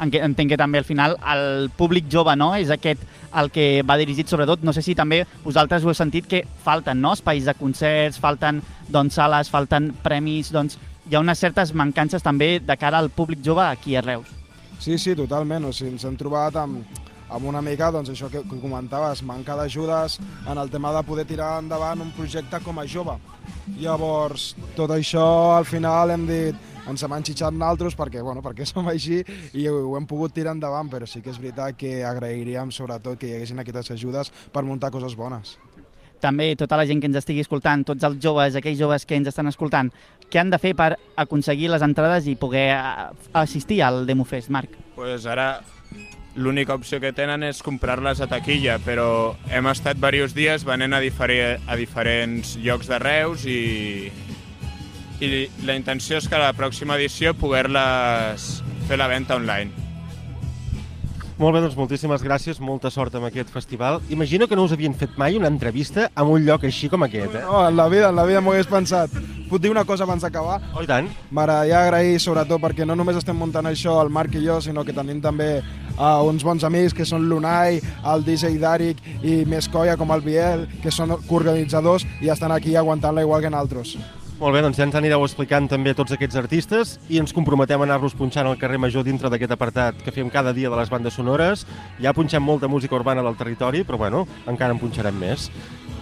Entenc que també al final el públic jove no és aquest el que va dirigit sobretot, no sé si també vosaltres ho heu sentit que falten no? espais de concerts, falten doncs, sales, falten premis, doncs hi ha unes certes mancances també de cara al públic jove aquí a Reus. Sí, sí, totalment. O sigui, ens hem trobat amb, amb una mica, doncs, això que, que comentaves, manca d'ajudes en el tema de poder tirar endavant un projecte com a jove. Llavors, tot això, al final, hem dit, ens hem enxitxat naltros perquè, bueno, perquè som així i ho, ho hem pogut tirar endavant, però sí que és veritat que agrairíem, sobretot, que hi haguessin aquestes ajudes per muntar coses bones. També tota la gent que ens estigui escoltant, tots els joves, aquells joves que ens estan escoltant, què han de fer per aconseguir les entrades i poder eh, assistir al DemoFest, Marc? pues ara l'única opció que tenen és comprar-les a taquilla, però hem estat diversos dies venent a, difere, a diferents llocs de Reus i, i la intenció és que a la pròxima edició poder-les fer la venda online. Molt bé, doncs moltíssimes gràcies, molta sort amb aquest festival. Imagino que no us havien fet mai una entrevista en un lloc així com aquest, eh? No, en la vida, en la vida m'ho hagués pensat. Puc dir una cosa abans d'acabar? Oh, i tant. M'agradaria agrair, sobretot, perquè no només estem muntant això el Marc i jo, sinó que tenim també uh, uns bons amics, que són l'Unai, el DJ Darik i més colla com el Biel, que són coorganitzadors i estan aquí aguantant-la igual que nosaltres. Molt bé, doncs ja ens anireu explicant també tots aquests artistes i ens comprometem a anar-los punxant al carrer Major dintre d'aquest apartat que fem cada dia de les bandes sonores. Ja punxem molta música urbana del territori, però bueno, encara en punxarem més.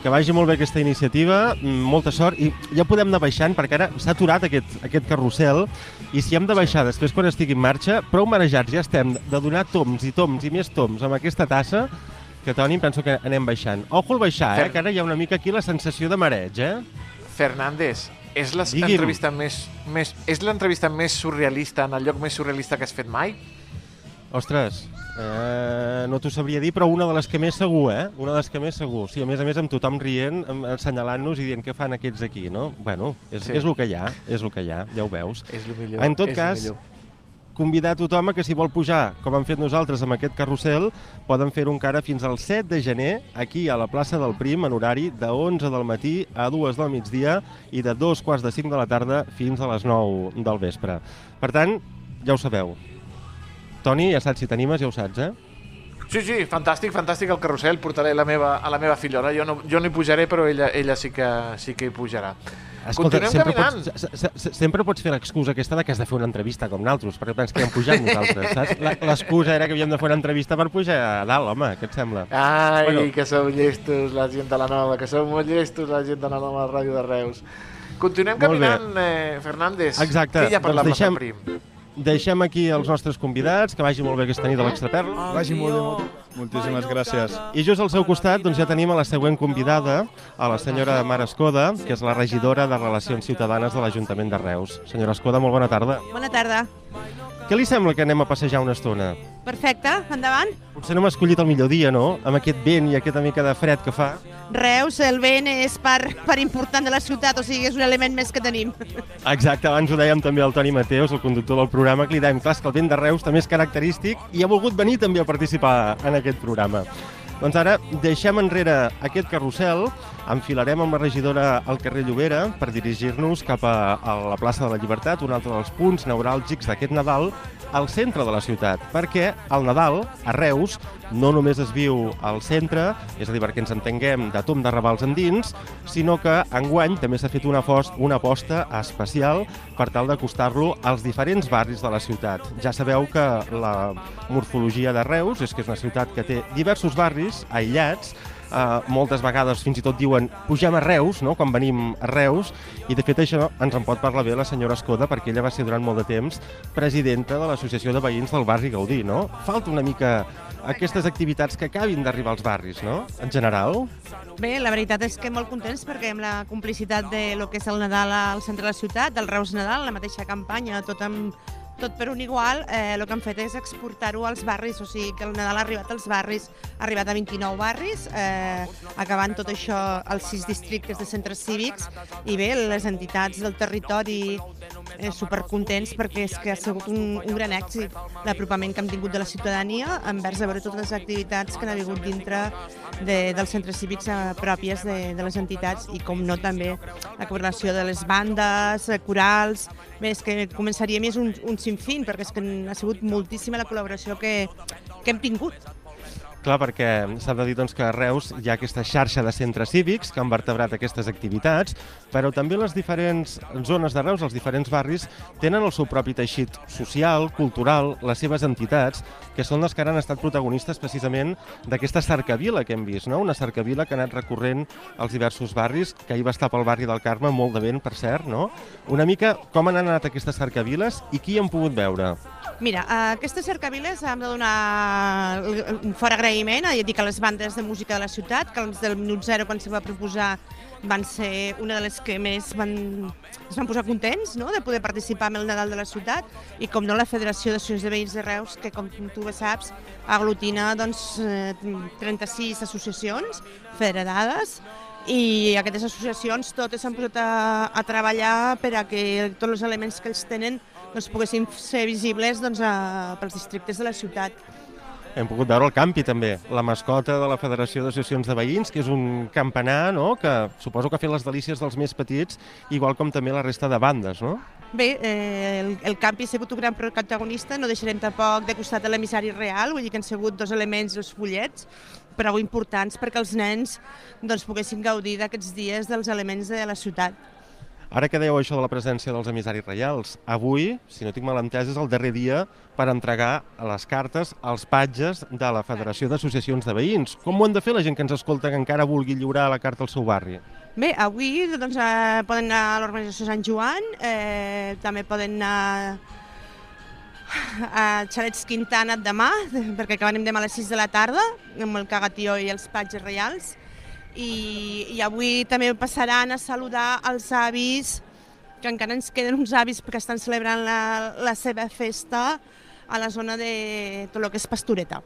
Que vagi molt bé aquesta iniciativa, mm, molta sort, i ja podem anar baixant, perquè ara s'ha aturat aquest, aquest carrusel, i si hem de baixar després quan estigui en marxa, prou marejats ja estem de donar toms i toms i més toms amb aquesta tassa, que Toni, penso que anem baixant. Ojo al baixar, eh, Fer- que ara hi ha una mica aquí la sensació de mareig, eh? Fernández, és la Digui'm. entrevista més, més, és l'entrevista més surrealista en el lloc més surrealista que has fet mai? Ostres, eh, no t'ho sabria dir, però una de les que més segur, eh? Una de les que més segur. Sí, a més a més amb tothom rient, assenyalant-nos i dient què fan aquests aquí, no? Bueno, és, Sí. és el que hi ha, és el que hi ha, ja ho veus. És el millor. En tot és cas, convidar tothom a que si vol pujar, com hem fet nosaltres amb aquest carrusel, poden fer-ho encara fins al 7 de gener, aquí a la plaça del Prim, en horari de 11 del matí a 2 del migdia i de 2 quarts de 5 de la tarda fins a les 9 del vespre. Per tant, ja ho sabeu. Toni, ja saps si t'animes, ja ho saps, eh? Sí, sí, fantàstic, fantàstic el carrusel. Portaré la meva, a la meva fillola. Jo no, jo no hi pujaré, però ella, ella sí, que, sí que hi pujarà. Continuem sempre caminant. pots, se- se- se- sempre pots fer l'excusa aquesta de que has de fer una entrevista com nosaltres, perquè penses que hem pujat nosaltres, saps? La- L'excusa era que havíem de fer una entrevista per pujar a dalt, home, què et sembla? Ai, Bueno. que sou llestos, la gent de la nova, que sou molt llestos, la gent de la nova ràdio de Reus. Continuem Molt bé. caminant, eh, Fernández. Exacte, hi ha per doncs deixem- Prim? Deixem aquí els nostres convidats, que vagi molt bé aquesta nit a l'Extraperla. Vagi molt bé, molt. Moltíssimes gràcies. I just al seu costat doncs, ja tenim a la següent convidada, a la senyora Mara Escoda, que és la regidora de Relacions Ciutadanes de l'Ajuntament de Reus. Senyora Escoda, molt bona tarda. Bona tarda. Què li sembla que anem a passejar una estona? Perfecte, endavant. Potser no m'ha escollit el millor dia, no? Amb aquest vent i aquesta mica de fred que fa. Reus, el vent és part, part important de la ciutat, o sigui, és un element més que tenim. Exacte, abans ho dèiem també al Toni Mateus, el conductor del programa, que li dèiem, clar, que el vent de Reus també és característic i ha volgut venir també a participar en aquest programa. Doncs ara deixem enrere aquest carrusel, enfilarem amb la regidora al carrer Llobera per dirigir-nos cap a, a la plaça de la Llibertat, un altre dels punts neuràlgics d'aquest Nadal, al centre de la ciutat, perquè el Nadal, a Reus, no només es viu al centre, és a dir, perquè ens entenguem de tom de ravals endins, sinó que enguany també s'ha fet una, fost, una aposta especial per tal d'acostar-lo als diferents barris de la ciutat. Ja sabeu que la morfologia de Reus és que és una ciutat que té diversos barris aïllats, Uh, moltes vegades fins i tot diuen pugem a Reus, no?, quan venim a Reus, i de fet això ens en pot parlar bé la senyora Escoda, perquè ella va ser durant molt de temps presidenta de l'Associació de Veïns del barri Gaudí, no? Falta una mica aquestes activitats que acabin d'arribar als barris, no?, en general. Bé, la veritat és que molt contents perquè amb la complicitat de lo que és el Nadal al centre de la ciutat, del Reus Nadal, la mateixa campanya, tot amb tot per un igual, eh, el que han fet és exportar-ho als barris, o sigui que el Nadal ha arribat als barris, ha arribat a 29 barris, eh, acabant tot això als sis districtes de centres cívics, i bé, les entitats del territori eh, supercontents perquè és que ha sigut un, un gran èxit l'apropament que hem tingut de la ciutadania envers a veure totes les activitats que han hagut dintre de, dels centres cívics eh, pròpies de, de les entitats i com no també la coordinació de les bandes, eh, corals, bé, és que començaria més un, un sinfín perquè és que ha sigut moltíssima la col·laboració que, que hem tingut. Clar, perquè s'ha de dir doncs, que a Reus hi ha aquesta xarxa de centres cívics que han vertebrat aquestes activitats, però també les diferents zones de Reus, els diferents barris, tenen el seu propi teixit social, cultural, les seves entitats, que són les que han estat protagonistes precisament d'aquesta cercavila que hem vist, no? una cercavila que ha anat recorrent als diversos barris, que ahir va estar pel barri del Carme, molt de vent, per cert, no? Una mica com han anat aquestes cercaviles i qui han pogut veure? Mira, a aquestes cercaviles hem de donar un fort agraïment a, dir que les bandes de música de la ciutat, que els del minut zero quan se va proposar van ser una de les que més van, es van posar contents no? de poder participar en el Nadal de la ciutat i com no la Federació d'Associacions de Veïns de Reus, que com tu bé saps aglutina doncs, 36 eh, associacions federades i aquestes associacions totes s'han posat a, a treballar per a que tots els elements que ells tenen doncs, poguessin ser visibles doncs, a, pels districtes de la ciutat. Hem pogut veure el campi també, la mascota de la Federació d'Associacions de Veïns, que és un campanar no? que suposo que ha fet les delícies dels més petits, igual com també la resta de bandes, no? Bé, eh, el, el campi ha sigut un gran protagonista, no deixarem tampoc de costat de l'emissari real, vull dir que han sigut dos elements, dos fullets, prou importants perquè els nens doncs, poguessin gaudir d'aquests dies dels elements de la ciutat. Ara que dèieu això de la presència dels emissaris reials, avui, si no tinc mal entès, és el darrer dia per entregar les cartes als patges de la Federació d'Associacions de Veïns. Com ho han de fer la gent que ens escolta que encara vulgui lliurar la carta al seu barri? Bé, avui doncs, eh, poden anar a l'Organització Sant Joan, eh, també poden anar a Xalets Quintana demà, perquè acabarem demà a les 6 de la tarda, amb el cagatió i els patges reials i, i avui també passaran a saludar els avis, que encara ens queden uns avis que estan celebrant la, la seva festa a la zona de tot el que és Pastoreta.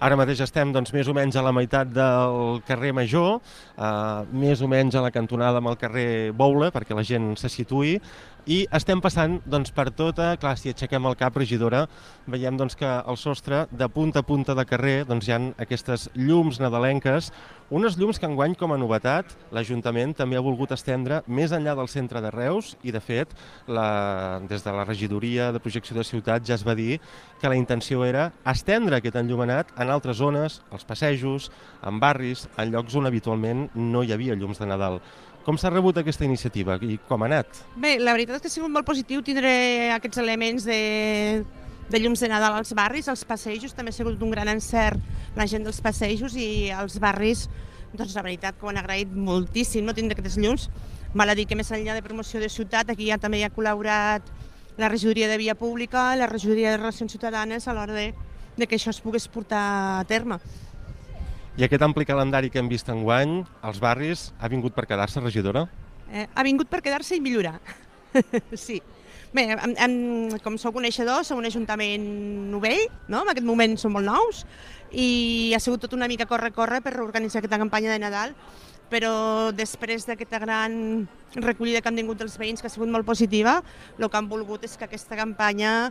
Ara mateix estem doncs, més o menys a la meitat del carrer Major, eh, més o menys a la cantonada amb el carrer Boula, perquè la gent se situï, i estem passant doncs, per tota, clar, si aixequem el cap, regidora, veiem doncs, que al sostre, de punta a punta de carrer, doncs, hi ha aquestes llums nadalenques, unes llums que enguany, com a novetat, l'Ajuntament també ha volgut estendre més enllà del centre de Reus i, de fet, la, des de la regidoria de projecció de ciutat ja es va dir que la intenció era estendre aquest enllumenat en altres zones, als passejos, en barris, en llocs on habitualment no hi havia llums de Nadal. Com s'ha rebut aquesta iniciativa i com ha anat? Bé, la veritat és que ha sigut molt positiu tindre aquests elements de, de llums de Nadal als barris, als passejos, també ha sigut un gran encert la gent dels passejos i als barris, doncs la veritat que ho han agraït moltíssim, no tindre aquests llums. Val a dir que més enllà de promoció de ciutat, aquí ja també hi ha col·laborat la regidoria de via pública, la regidoria de relacions ciutadanes a l'hora de, de que això es pogués portar a terme. I aquest ampli calendari que hem vist enguany, als barris, ha vingut per quedar-se, regidora? Eh, ha vingut per quedar-se i millorar. sí. Bé, em, em, com sou coneixedors, som un ajuntament novell, no? en aquest moment som molt nous, i ha sigut tot una mica corre-corre per reorganitzar aquesta campanya de Nadal, però després d'aquesta gran recollida que han tingut els veïns, que ha sigut molt positiva, el que han volgut és que aquesta campanya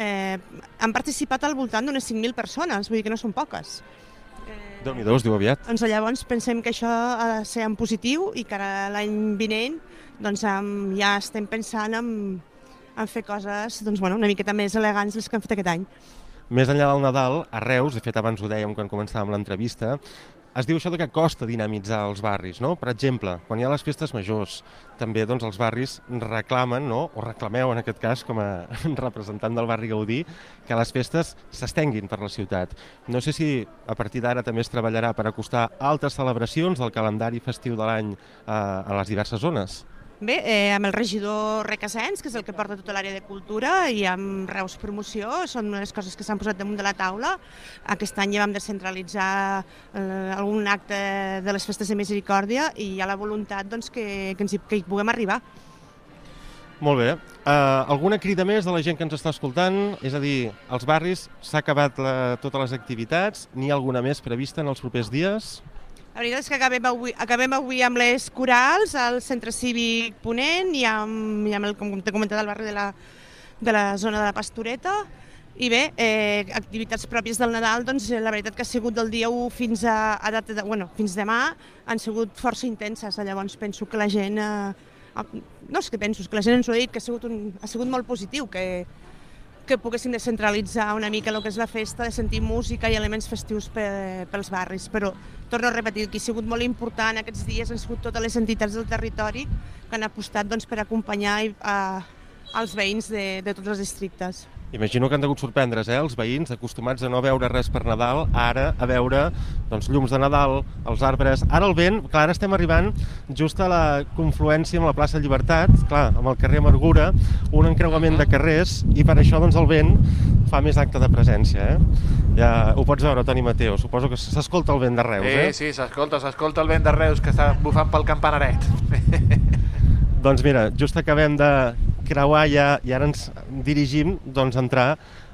eh, han participat al voltant d'unes 5.000 persones, vull dir que no són poques. Déu nhi es diu aviat. Doncs llavors pensem que això ha de ser en positiu i que ara l'any vinent doncs, ja estem pensant en, en fer coses doncs, bueno, una miqueta més elegants les que hem fet aquest any. Més enllà del Nadal, a Reus, de fet abans ho dèiem quan començàvem l'entrevista, es diu això de que costa dinamitzar els barris, no? Per exemple, quan hi ha les festes majors, també doncs, els barris reclamen, no? o reclameu en aquest cas com a representant del barri Gaudí, que les festes s'estenguin per la ciutat. No sé si a partir d'ara també es treballarà per acostar altres celebracions del calendari festiu de l'any eh, a les diverses zones. Bé, eh, amb el regidor Requesens, que és el que porta tota l'àrea de cultura, i amb Reus Promoció, són les coses que s'han posat damunt de la taula. Aquest any ja vam descentralitzar eh, algun acte de les festes de misericòrdia i hi ha la voluntat doncs, que, que, ens hi, que hi puguem arribar. Molt bé. Uh, alguna crida més de la gent que ens està escoltant? És a dir, als barris s'ha acabat la, totes les activitats? N'hi ha alguna més prevista en els propers dies? La veritat és que acabem avui, acabem avui amb les corals al centre cívic Ponent i amb, i amb el, com t'he comentat, el barri de la, de la zona de la Pastoreta. I bé, eh, activitats pròpies del Nadal, doncs la veritat que ha sigut del dia 1 fins a, a data de, bueno, fins demà, han sigut força intenses. Llavors penso que la gent, eh, no és que penso, és que la gent ens ho ha dit, que ha sigut, un, ha sigut molt positiu, que, que poguéssim descentralitzar una mica el que és la festa, de sentir música i elements festius per, pels barris. Però torno a repetir, que ha sigut molt important aquests dies han sigut totes les entitats del territori que han apostat doncs, per acompanyar a, als veïns de, de tots els districtes. Imagino que han degut sorprendre's, eh, els veïns, acostumats a no veure res per Nadal, ara a veure doncs, llums de Nadal, els arbres... Ara el vent, clar, ara estem arribant just a la confluència amb la plaça Llibertat, clar, amb el carrer Amargura, un encreuament de carrers, i per això doncs, el vent fa més acte de presència. Eh? Ja ho pots veure, Toni Mateo, suposo que s'escolta el vent de Reus, eh? Sí, sí, s'escolta, s'escolta el vent de Reus que està bufant pel campanaret. doncs mira, just acabem de creuar ja, i ara ens dirigim doncs, a entrar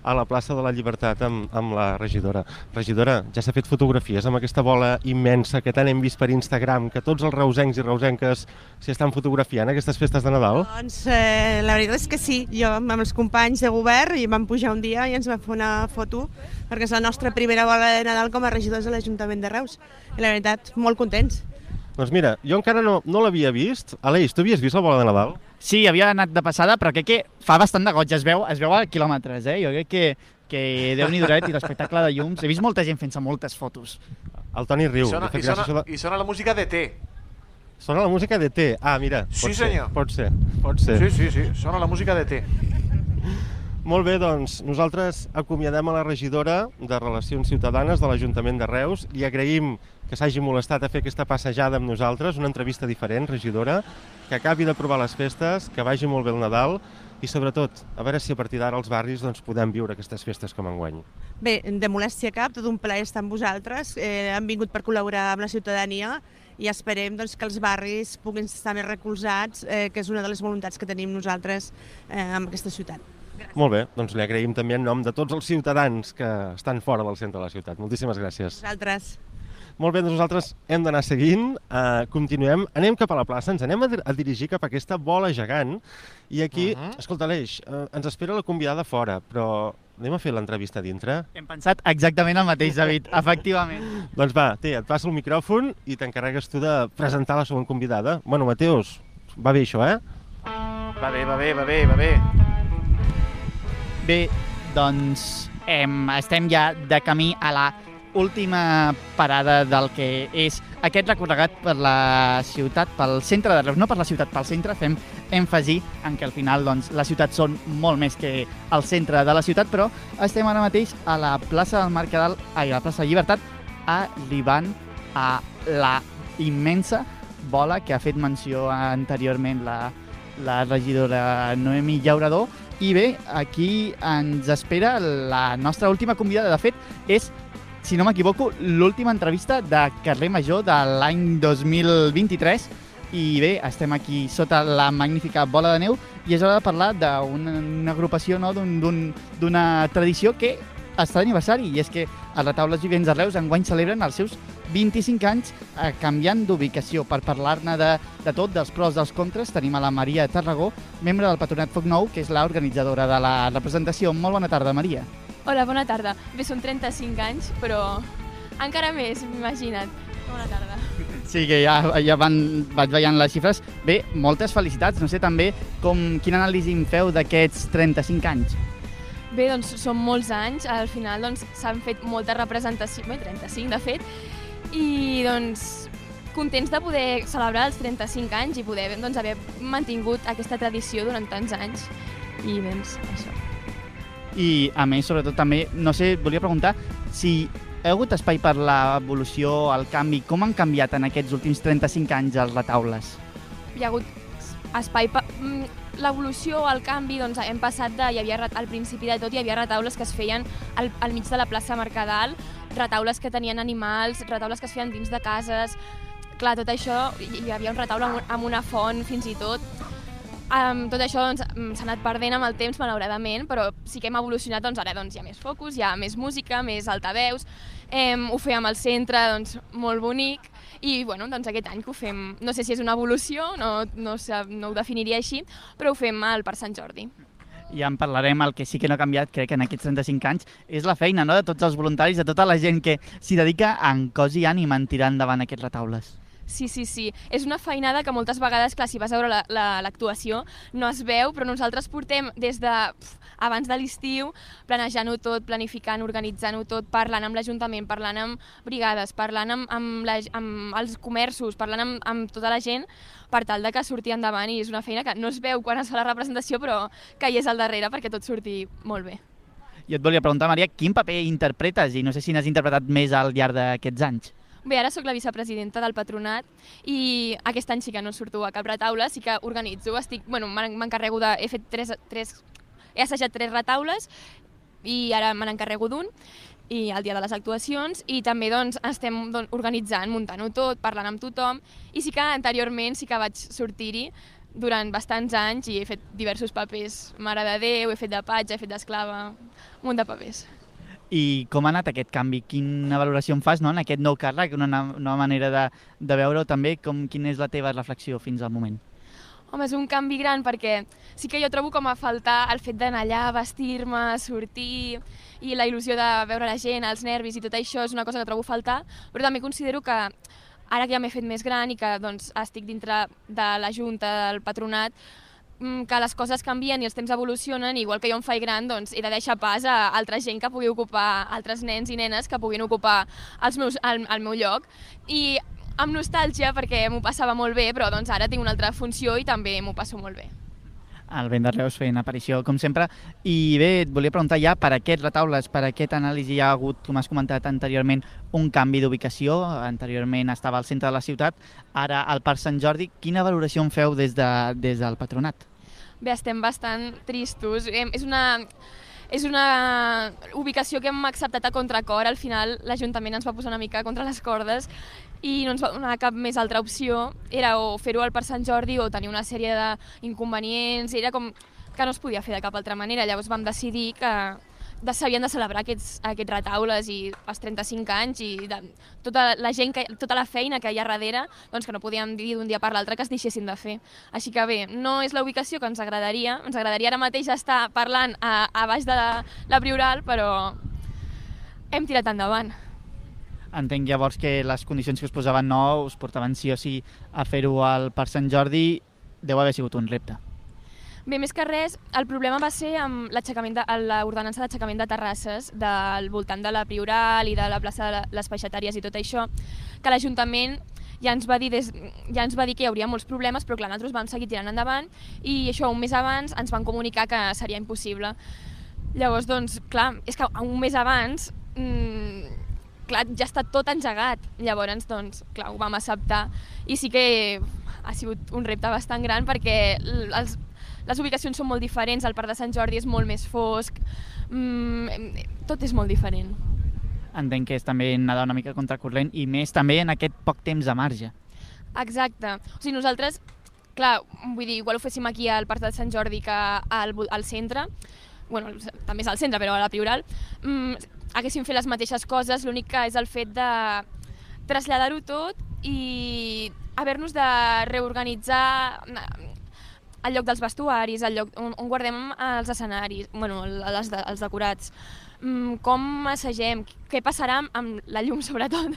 a la plaça de la Llibertat amb, amb la regidora. Regidora, ja s'ha fet fotografies amb aquesta bola immensa que tant hem vist per Instagram, que tots els reusencs i reusenques s'hi estan fotografiant aquestes festes de Nadal? Doncs eh, la veritat és que sí. Jo amb els companys de govern i vam pujar un dia i ens vam fer una foto perquè és la nostra primera bola de Nadal com a regidors de l'Ajuntament de Reus. I la veritat, molt contents. Doncs mira, jo encara no, no l'havia vist. Aleix, tu havies vist la bola de Nadal? Sí, havia anat de passada, però crec que fa bastant de goig, es veu, es veu a quilòmetres, eh? Jo crec que, que Déu-n'hi duret i l'espectacle de llums. He vist molta gent fent-se moltes fotos. El Toni riu. I sona, i sona, de... i sona la música de T. Sona la música de T. Ah, mira. Sí, pot senyor. Ser, pot ser, pot ser. Sí, sí, sí, sona la música de T. Molt bé, doncs nosaltres acomiadem a la regidora de Relacions Ciutadanes de l'Ajuntament de Reus i agraïm que s'hagi molestat a fer aquesta passejada amb nosaltres, una entrevista diferent, regidora, que acabi de provar les festes, que vagi molt bé el Nadal i sobretot a veure si a partir d'ara als barris doncs, podem viure aquestes festes com enguany. Bé, de molèstia cap, tot un plaer estar amb vosaltres. Eh, han vingut per col·laborar amb la ciutadania i esperem doncs, que els barris puguin estar més recolzats, eh, que és una de les voluntats que tenim nosaltres eh, amb aquesta ciutat. Gràcies. Molt bé, doncs li agraïm també en nom de tots els ciutadans que estan fora del centre de la ciutat. Moltíssimes gràcies. Vosaltres. Molt bé, doncs nosaltres hem d'anar seguint, uh, continuem, anem cap a la plaça, ens anem a, a dirigir cap a aquesta bola gegant i aquí, uh -huh. escolta Aleix, uh, ens espera la convidada fora, però anem a fer l'entrevista dintre? Hem pensat exactament el mateix, David, efectivament. doncs va, té, et passo el micròfon i t'encarregues tu de presentar la següent convidada. Bueno, Mateus, va bé això, eh? Va bé, va bé, va bé, va bé. Bé, doncs em, estem ja de camí a la última parada del que és aquest recorregat per la ciutat, pel centre de Reus, no per la ciutat, pel centre, fem èmfasi en que al final doncs, les ciutats són molt més que el centre de la ciutat, però estem ara mateix a la plaça del Mercadal, ai, a la plaça de Llibertat, arribant a la immensa bola que ha fet menció anteriorment la, la regidora Noemi Llaurador, i bé, aquí ens espera la nostra última convidada. De fet, és, si no m'equivoco, l'última entrevista de Carrer Major de l'any 2023. I bé, estem aquí sota la magnífica bola de neu i és hora de parlar d'una agrupació, no? d'una tradició que està d'aniversari i és que els retaules vivents de Reus enguany celebren els seus 25 anys eh, canviant d'ubicació. Per parlar-ne de, de tot, dels pros, dels contres, tenim a la Maria Tarragó, membre del Patronat Foc Nou, que és l'organitzadora de la representació. Molt bona tarda, Maria. Hola, bona tarda. Bé, són 35 anys, però encara més, imagina't. Bona tarda. Sí, que ja, ja van, vaig veient les xifres. Bé, moltes felicitats. No sé també com, quina anàlisi em feu d'aquests 35 anys. Bé, doncs són molts anys, al final doncs s'han fet moltes representacions, bé, 35 de fet, i doncs contents de poder celebrar els 35 anys i poder doncs, haver mantingut aquesta tradició durant tants anys. I doncs això. I a més, sobretot també, no sé, volia preguntar si ha hagut espai per l'evolució, el canvi, com han canviat en aquests últims 35 anys els retaules? Hi ha hagut espai per... L'evolució, el canvi, doncs hem passat de... Hi havia, al principi de tot hi havia retaules que es feien al, al mig de la plaça Mercadal, retaules que tenien animals, retaules que es feien dins de cases... Clar, tot això, hi havia un retaule amb una font fins i tot, Um, tot això doncs, s'ha anat perdent amb el temps, malauradament, però sí que hem evolucionat, doncs ara doncs, hi ha més focus, hi ha més música, més altaveus, um, ho fèiem al centre, doncs, molt bonic, i bueno, doncs aquest any que ho fem, no sé si és una evolució, no, no, no ho definiria així, però ho fem al Parc Sant Jordi. Ja en parlarem, el que sí que no ha canviat, crec que en aquests 35 anys, és la feina no? de tots els voluntaris, de tota la gent que s'hi dedica en cos i ànima en tirar endavant aquests retaules. Sí, sí, sí. És una feinada que moltes vegades, clar, si vas a veure l'actuació, la, la, no es veu, però nosaltres portem des de pf, abans de l'estiu planejant-ho tot, planificant, organitzant-ho tot, parlant amb l'Ajuntament, parlant amb brigades, parlant amb, amb, la, amb els comerços, parlant amb, amb tota la gent per tal de que surti endavant i és una feina que no es veu quan es fa la representació però que hi és al darrere perquè tot surti molt bé. Jo et volia preguntar, Maria, quin paper interpretes i no sé si n'has interpretat més al llarg d'aquests anys? Bé, ara sóc la vicepresidenta del patronat i aquest any sí que no surto a cap retaule, sí que organitzo, estic, bueno, m'encarrego de... He fet tres, tres... He assajat tres retaules i ara me n'encarrego d'un i el dia de les actuacions i també doncs, estem doncs, organitzant, muntant-ho tot, parlant amb tothom i sí que anteriorment sí que vaig sortir-hi durant bastants anys i he fet diversos papers, Mare de Déu, he fet de patge, he fet d'esclava, un munt de papers. I com ha anat aquest canvi? Quina valoració en fas no? en aquest nou càrrec, una nova manera de, de veure-ho també? Com, quina és la teva reflexió fins al moment? Home, és un canvi gran perquè sí que jo trobo com a faltar el fet d'anar allà, vestir-me, sortir i la il·lusió de veure la gent, els nervis i tot això és una cosa que trobo faltar, però també considero que ara que ja m'he fet més gran i que doncs, estic dintre de la junta, del patronat, que les coses canvien i els temps evolucionen, igual que jo em faig gran, doncs he de deixar pas a altra gent que pugui ocupar, altres nens i nenes que puguin ocupar els meus, el, el meu lloc. I amb nostàlgia, perquè m'ho passava molt bé, però doncs ara tinc una altra funció i també m'ho passo molt bé. El vent Reus fent aparició, com sempre. I bé, et volia preguntar ja per aquests retaules, per aquest anàlisi hi ha hagut, com has comentat anteriorment, un canvi d'ubicació. Anteriorment estava al centre de la ciutat, ara al Parc Sant Jordi. Quina valoració en feu des, de, des del patronat? Bé, estem bastant tristos. És una és una ubicació que hem acceptat a contracor. Al final l'Ajuntament ens va posar una mica contra les cordes i no ens va donar cap més altra opció. Era o fer-ho al Parc Sant Jordi o tenir una sèrie d'inconvenients. Era com que no es podia fer de cap altra manera. Llavors vam decidir que s'havien de celebrar aquests, aquests retaules i els 35 anys i de, tota la gent, que, tota la feina que hi ha darrere, doncs que no podíem dir d'un dia per l'altre que es deixessin de fer. Així que bé, no és la ubicació que ens agradaria, ens agradaria ara mateix estar parlant a, a baix de la, la Prioral, però hem tirat endavant. Entenc llavors que les condicions que us posaven no us portaven sí o sí a fer-ho Parc Sant Jordi deu haver sigut un repte. Bé, més que res, el problema va ser amb l'ordenança d'aixecament de terrasses del voltant de la Prioral i de la plaça de les Peixatàries i tot això, que l'Ajuntament ja ens va dir des, ja ens va dir que hi hauria molts problemes, però clar, nosaltres vam seguir tirant endavant i això un mes abans ens van comunicar que seria impossible. Llavors, doncs, clar, és que un mes abans mmm, clar, ja està tot engegat. Llavors, doncs, clar, ho vam acceptar i sí que ha sigut un repte bastant gran perquè els, les ubicacions són molt diferents, el Parc de Sant Jordi és molt més fosc, mm, tot és molt diferent. Entenc que és també nedar una mica contracorrent i més també en aquest poc temps de marge. Exacte. O sigui, nosaltres, clar, vull dir, igual ho féssim aquí al Parc de Sant Jordi que al, al centre, bueno, també és al centre, però a la Prioral, mm, haguéssim fet les mateixes coses, l'únic que és el fet de traslladar-ho tot i haver-nos de reorganitzar el lloc dels vestuaris, el lloc on, on guardem els escenaris, bueno, els, els decorats. mm, com assagem, què passarà amb la llum sobretot,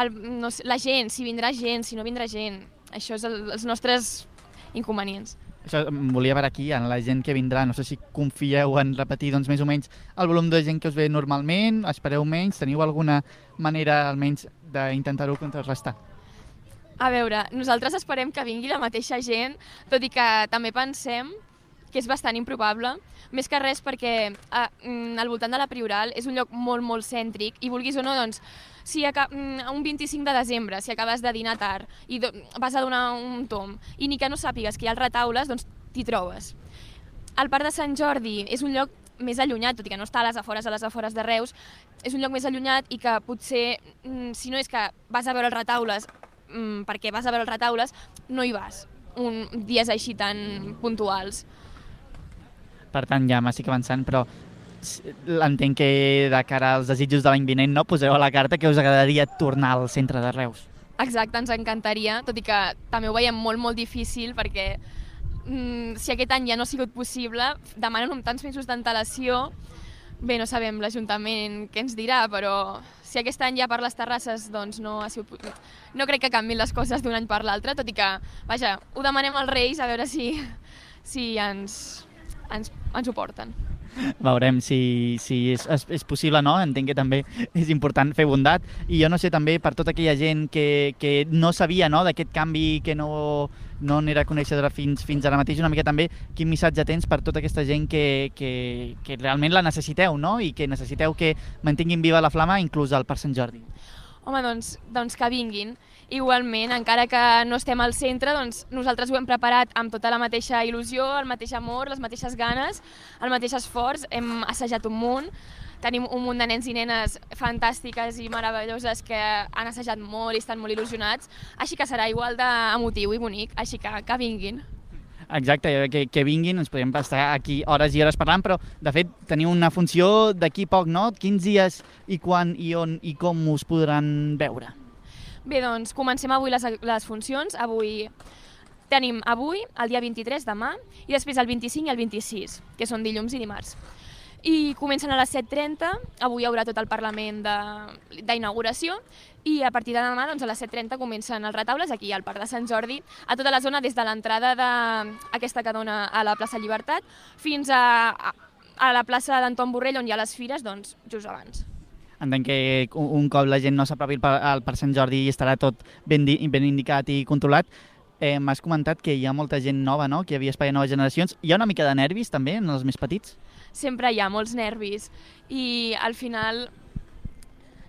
el, no sé, la gent, si vindrà gent, si no vindrà gent. Això és el, els nostres inconvenients. Això volia veure aquí, en la gent que vindrà. No sé si confieu en repetir doncs, més o menys el volum de gent que us ve normalment, espereu menys, teniu alguna manera almenys d'intentar-ho contrarrestar? A veure, nosaltres esperem que vingui la mateixa gent, tot i que també pensem que és bastant improbable, més que res perquè a, mm, al voltant de la Prioral és un lloc molt, molt cèntric i vulguis o no, doncs, si mm, un 25 de desembre, si acabes de dinar tard i vas a donar un tom i ni que no sàpigues que hi ha els retaules, doncs t'hi trobes. El Parc de Sant Jordi és un lloc més allunyat, tot i que no està a les afores a les afores de Reus, és un lloc més allunyat i que potser, mm, si no és que vas a veure els retaules perquè vas a veure els retaules, no hi vas un, dies així tan puntuals. Per tant, ja m'estic avançant, però entenc que de cara als desitjos de l'any vinent no poseu a la carta que us agradaria tornar al centre de Reus. Exacte, ens encantaria, tot i que també ho veiem molt, molt difícil perquè mm, si aquest any ja no ha sigut possible, demanen amb tants mesos d'antelació, bé, no sabem l'Ajuntament què ens dirà, però si aquest any ja per les terrasses doncs no ha sigut... No crec que canvin les coses d'un any per l'altre, tot i que, vaja, ho demanem als Reis a veure si, si ens, ens, ens ho porten. Veurem si, si és, és, és possible no, entenc que també és important fer bondat i jo no sé també per tota aquella gent que, que no sabia no, d'aquest canvi que no, no n'era coneixedora fins, fins ara mateix, una mica també quin missatge tens per tota aquesta gent que, que, que realment la necessiteu no? i que necessiteu que mantinguin viva la flama inclús al Parc Sant Jordi. Home, doncs, doncs que vinguin. Igualment, encara que no estem al centre, doncs nosaltres ho hem preparat amb tota la mateixa il·lusió, el mateix amor, les mateixes ganes, el mateix esforç, hem assajat un munt, tenim un munt de nens i nenes fantàstiques i meravelloses que han assajat molt i estan molt il·lusionats, així que serà igual d'emotiu i bonic, així que que vinguin. Exacte, que, que vinguin, ens podem estar aquí hores i hores parlant, però de fet teniu una funció d'aquí poc, no? Quins dies i quan i on i com us podran veure? Bé, doncs comencem avui les, les funcions. Avui tenim avui, el dia 23, demà, i després el 25 i el 26, que són dilluns i dimarts. I comencen a les 7.30, avui hi haurà tot el Parlament d'inauguració, i a partir de demà, doncs, a les 7.30, comencen els retaules aquí al Parc de Sant Jordi, a tota la zona des de l'entrada d'aquesta que dona a la plaça Llibertat fins a, a, a la plaça d'Anton Borrell, on hi ha les fires, doncs, just abans. Entenc que un cop la gent no s'apropi al Par- al Parc Sant Jordi estarà tot ben, ben indicat i controlat. Eh, M'has comentat que hi ha molta gent nova, no? que hi havia espai a noves generacions. Hi ha una mica de nervis també en els més petits? sempre hi ha molts nervis i al final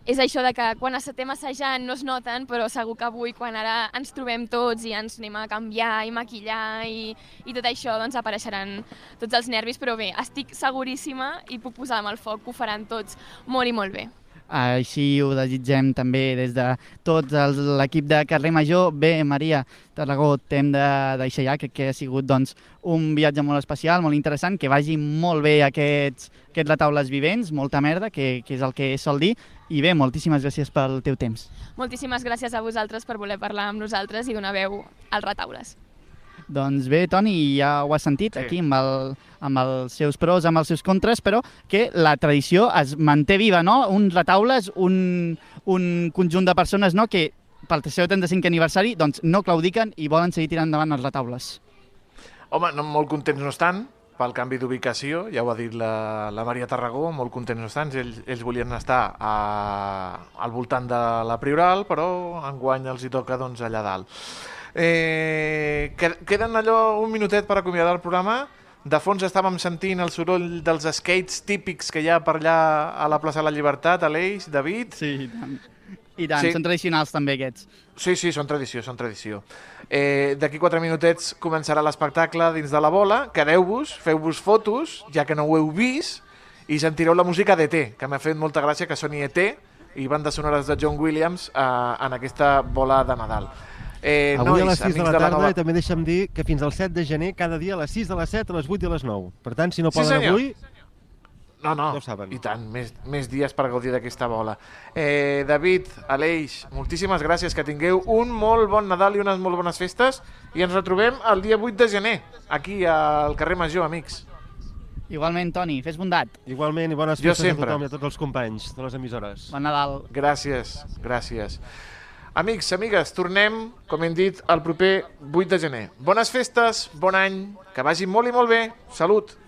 és això de que quan estem assajant no es noten, però segur que avui quan ara ens trobem tots i ens anem a canviar i maquillar i, i tot això, doncs apareixeran tots els nervis, però bé, estic seguríssima i puc posar amb el foc que ho faran tots molt i molt bé. Així ho desitgem també des de tot els- l'equip de Carrer Major. Bé, Maria Tarragó, t'hem de deixar ja, crec que ha sigut doncs, un viatge molt especial, molt interessant, que vagi molt bé aquests, aquests retaules vivents, molta merda, que, que és el que sol dir, i bé, moltíssimes gràcies pel teu temps. Moltíssimes gràcies a vosaltres per voler parlar amb nosaltres i donar veu als retaules. Doncs bé, Toni, ja ho has sentit sí. aquí amb, el, amb els seus pros, amb els seus contres, però que la tradició es manté viva, no? Uns retaules, un, un conjunt de persones no? que pel seu 35 aniversari doncs, no claudiquen i volen seguir tirant endavant els retaules. Home, no, molt contents no estan pel canvi d'ubicació, ja ho ha dit la, la Maria Tarragó, molt contents no estan, ells, ells volien estar a, al voltant de la Prioral, però enguany els hi toca doncs, allà dalt. Eh, que- queden allò un minutet per acomiadar el programa. De fons estàvem sentint el soroll dels skates típics que hi ha per allà a la plaça de la Llibertat, Aleix, David. Sí, i tant. I tant, sí. són tradicionals també aquests. Sí, sí, són tradició, són tradició. Eh, D'aquí quatre minutets començarà l'espectacle dins de la bola. Quedeu-vos, feu-vos fotos, ja que no ho heu vist, i sentireu la música d'ET, que m'ha fet molta gràcia que soni ET i bandes sonores de John Williams eh, en aquesta bola de Nadal. Eh, Avui a nois, les 6 de la tarda nova... i també deixa'm dir que fins al 7 de gener, cada dia a les 6 de les 7, a les 8 i a les 9. Per tant, si no Sí, poden senyor. avui, No, no, Ja ho saben. i tant, més, més dies per gaudir d'aquesta bola. Eh, David, Aleix, moltíssimes gràcies, que tingueu un molt bon Nadal i unes molt bones festes i ens retrobem el dia 8 de gener, aquí al carrer Major, amics. Igualment, Toni, fes bondat. Igualment, i bones festes a tothom i a tots els companys de les emissores. Bon Nadal. Gràcies, gràcies. Amics, amigues, tornem, com hem dit, el proper 8 de gener. Bones festes, bon any, que vagi molt i molt bé. Salut!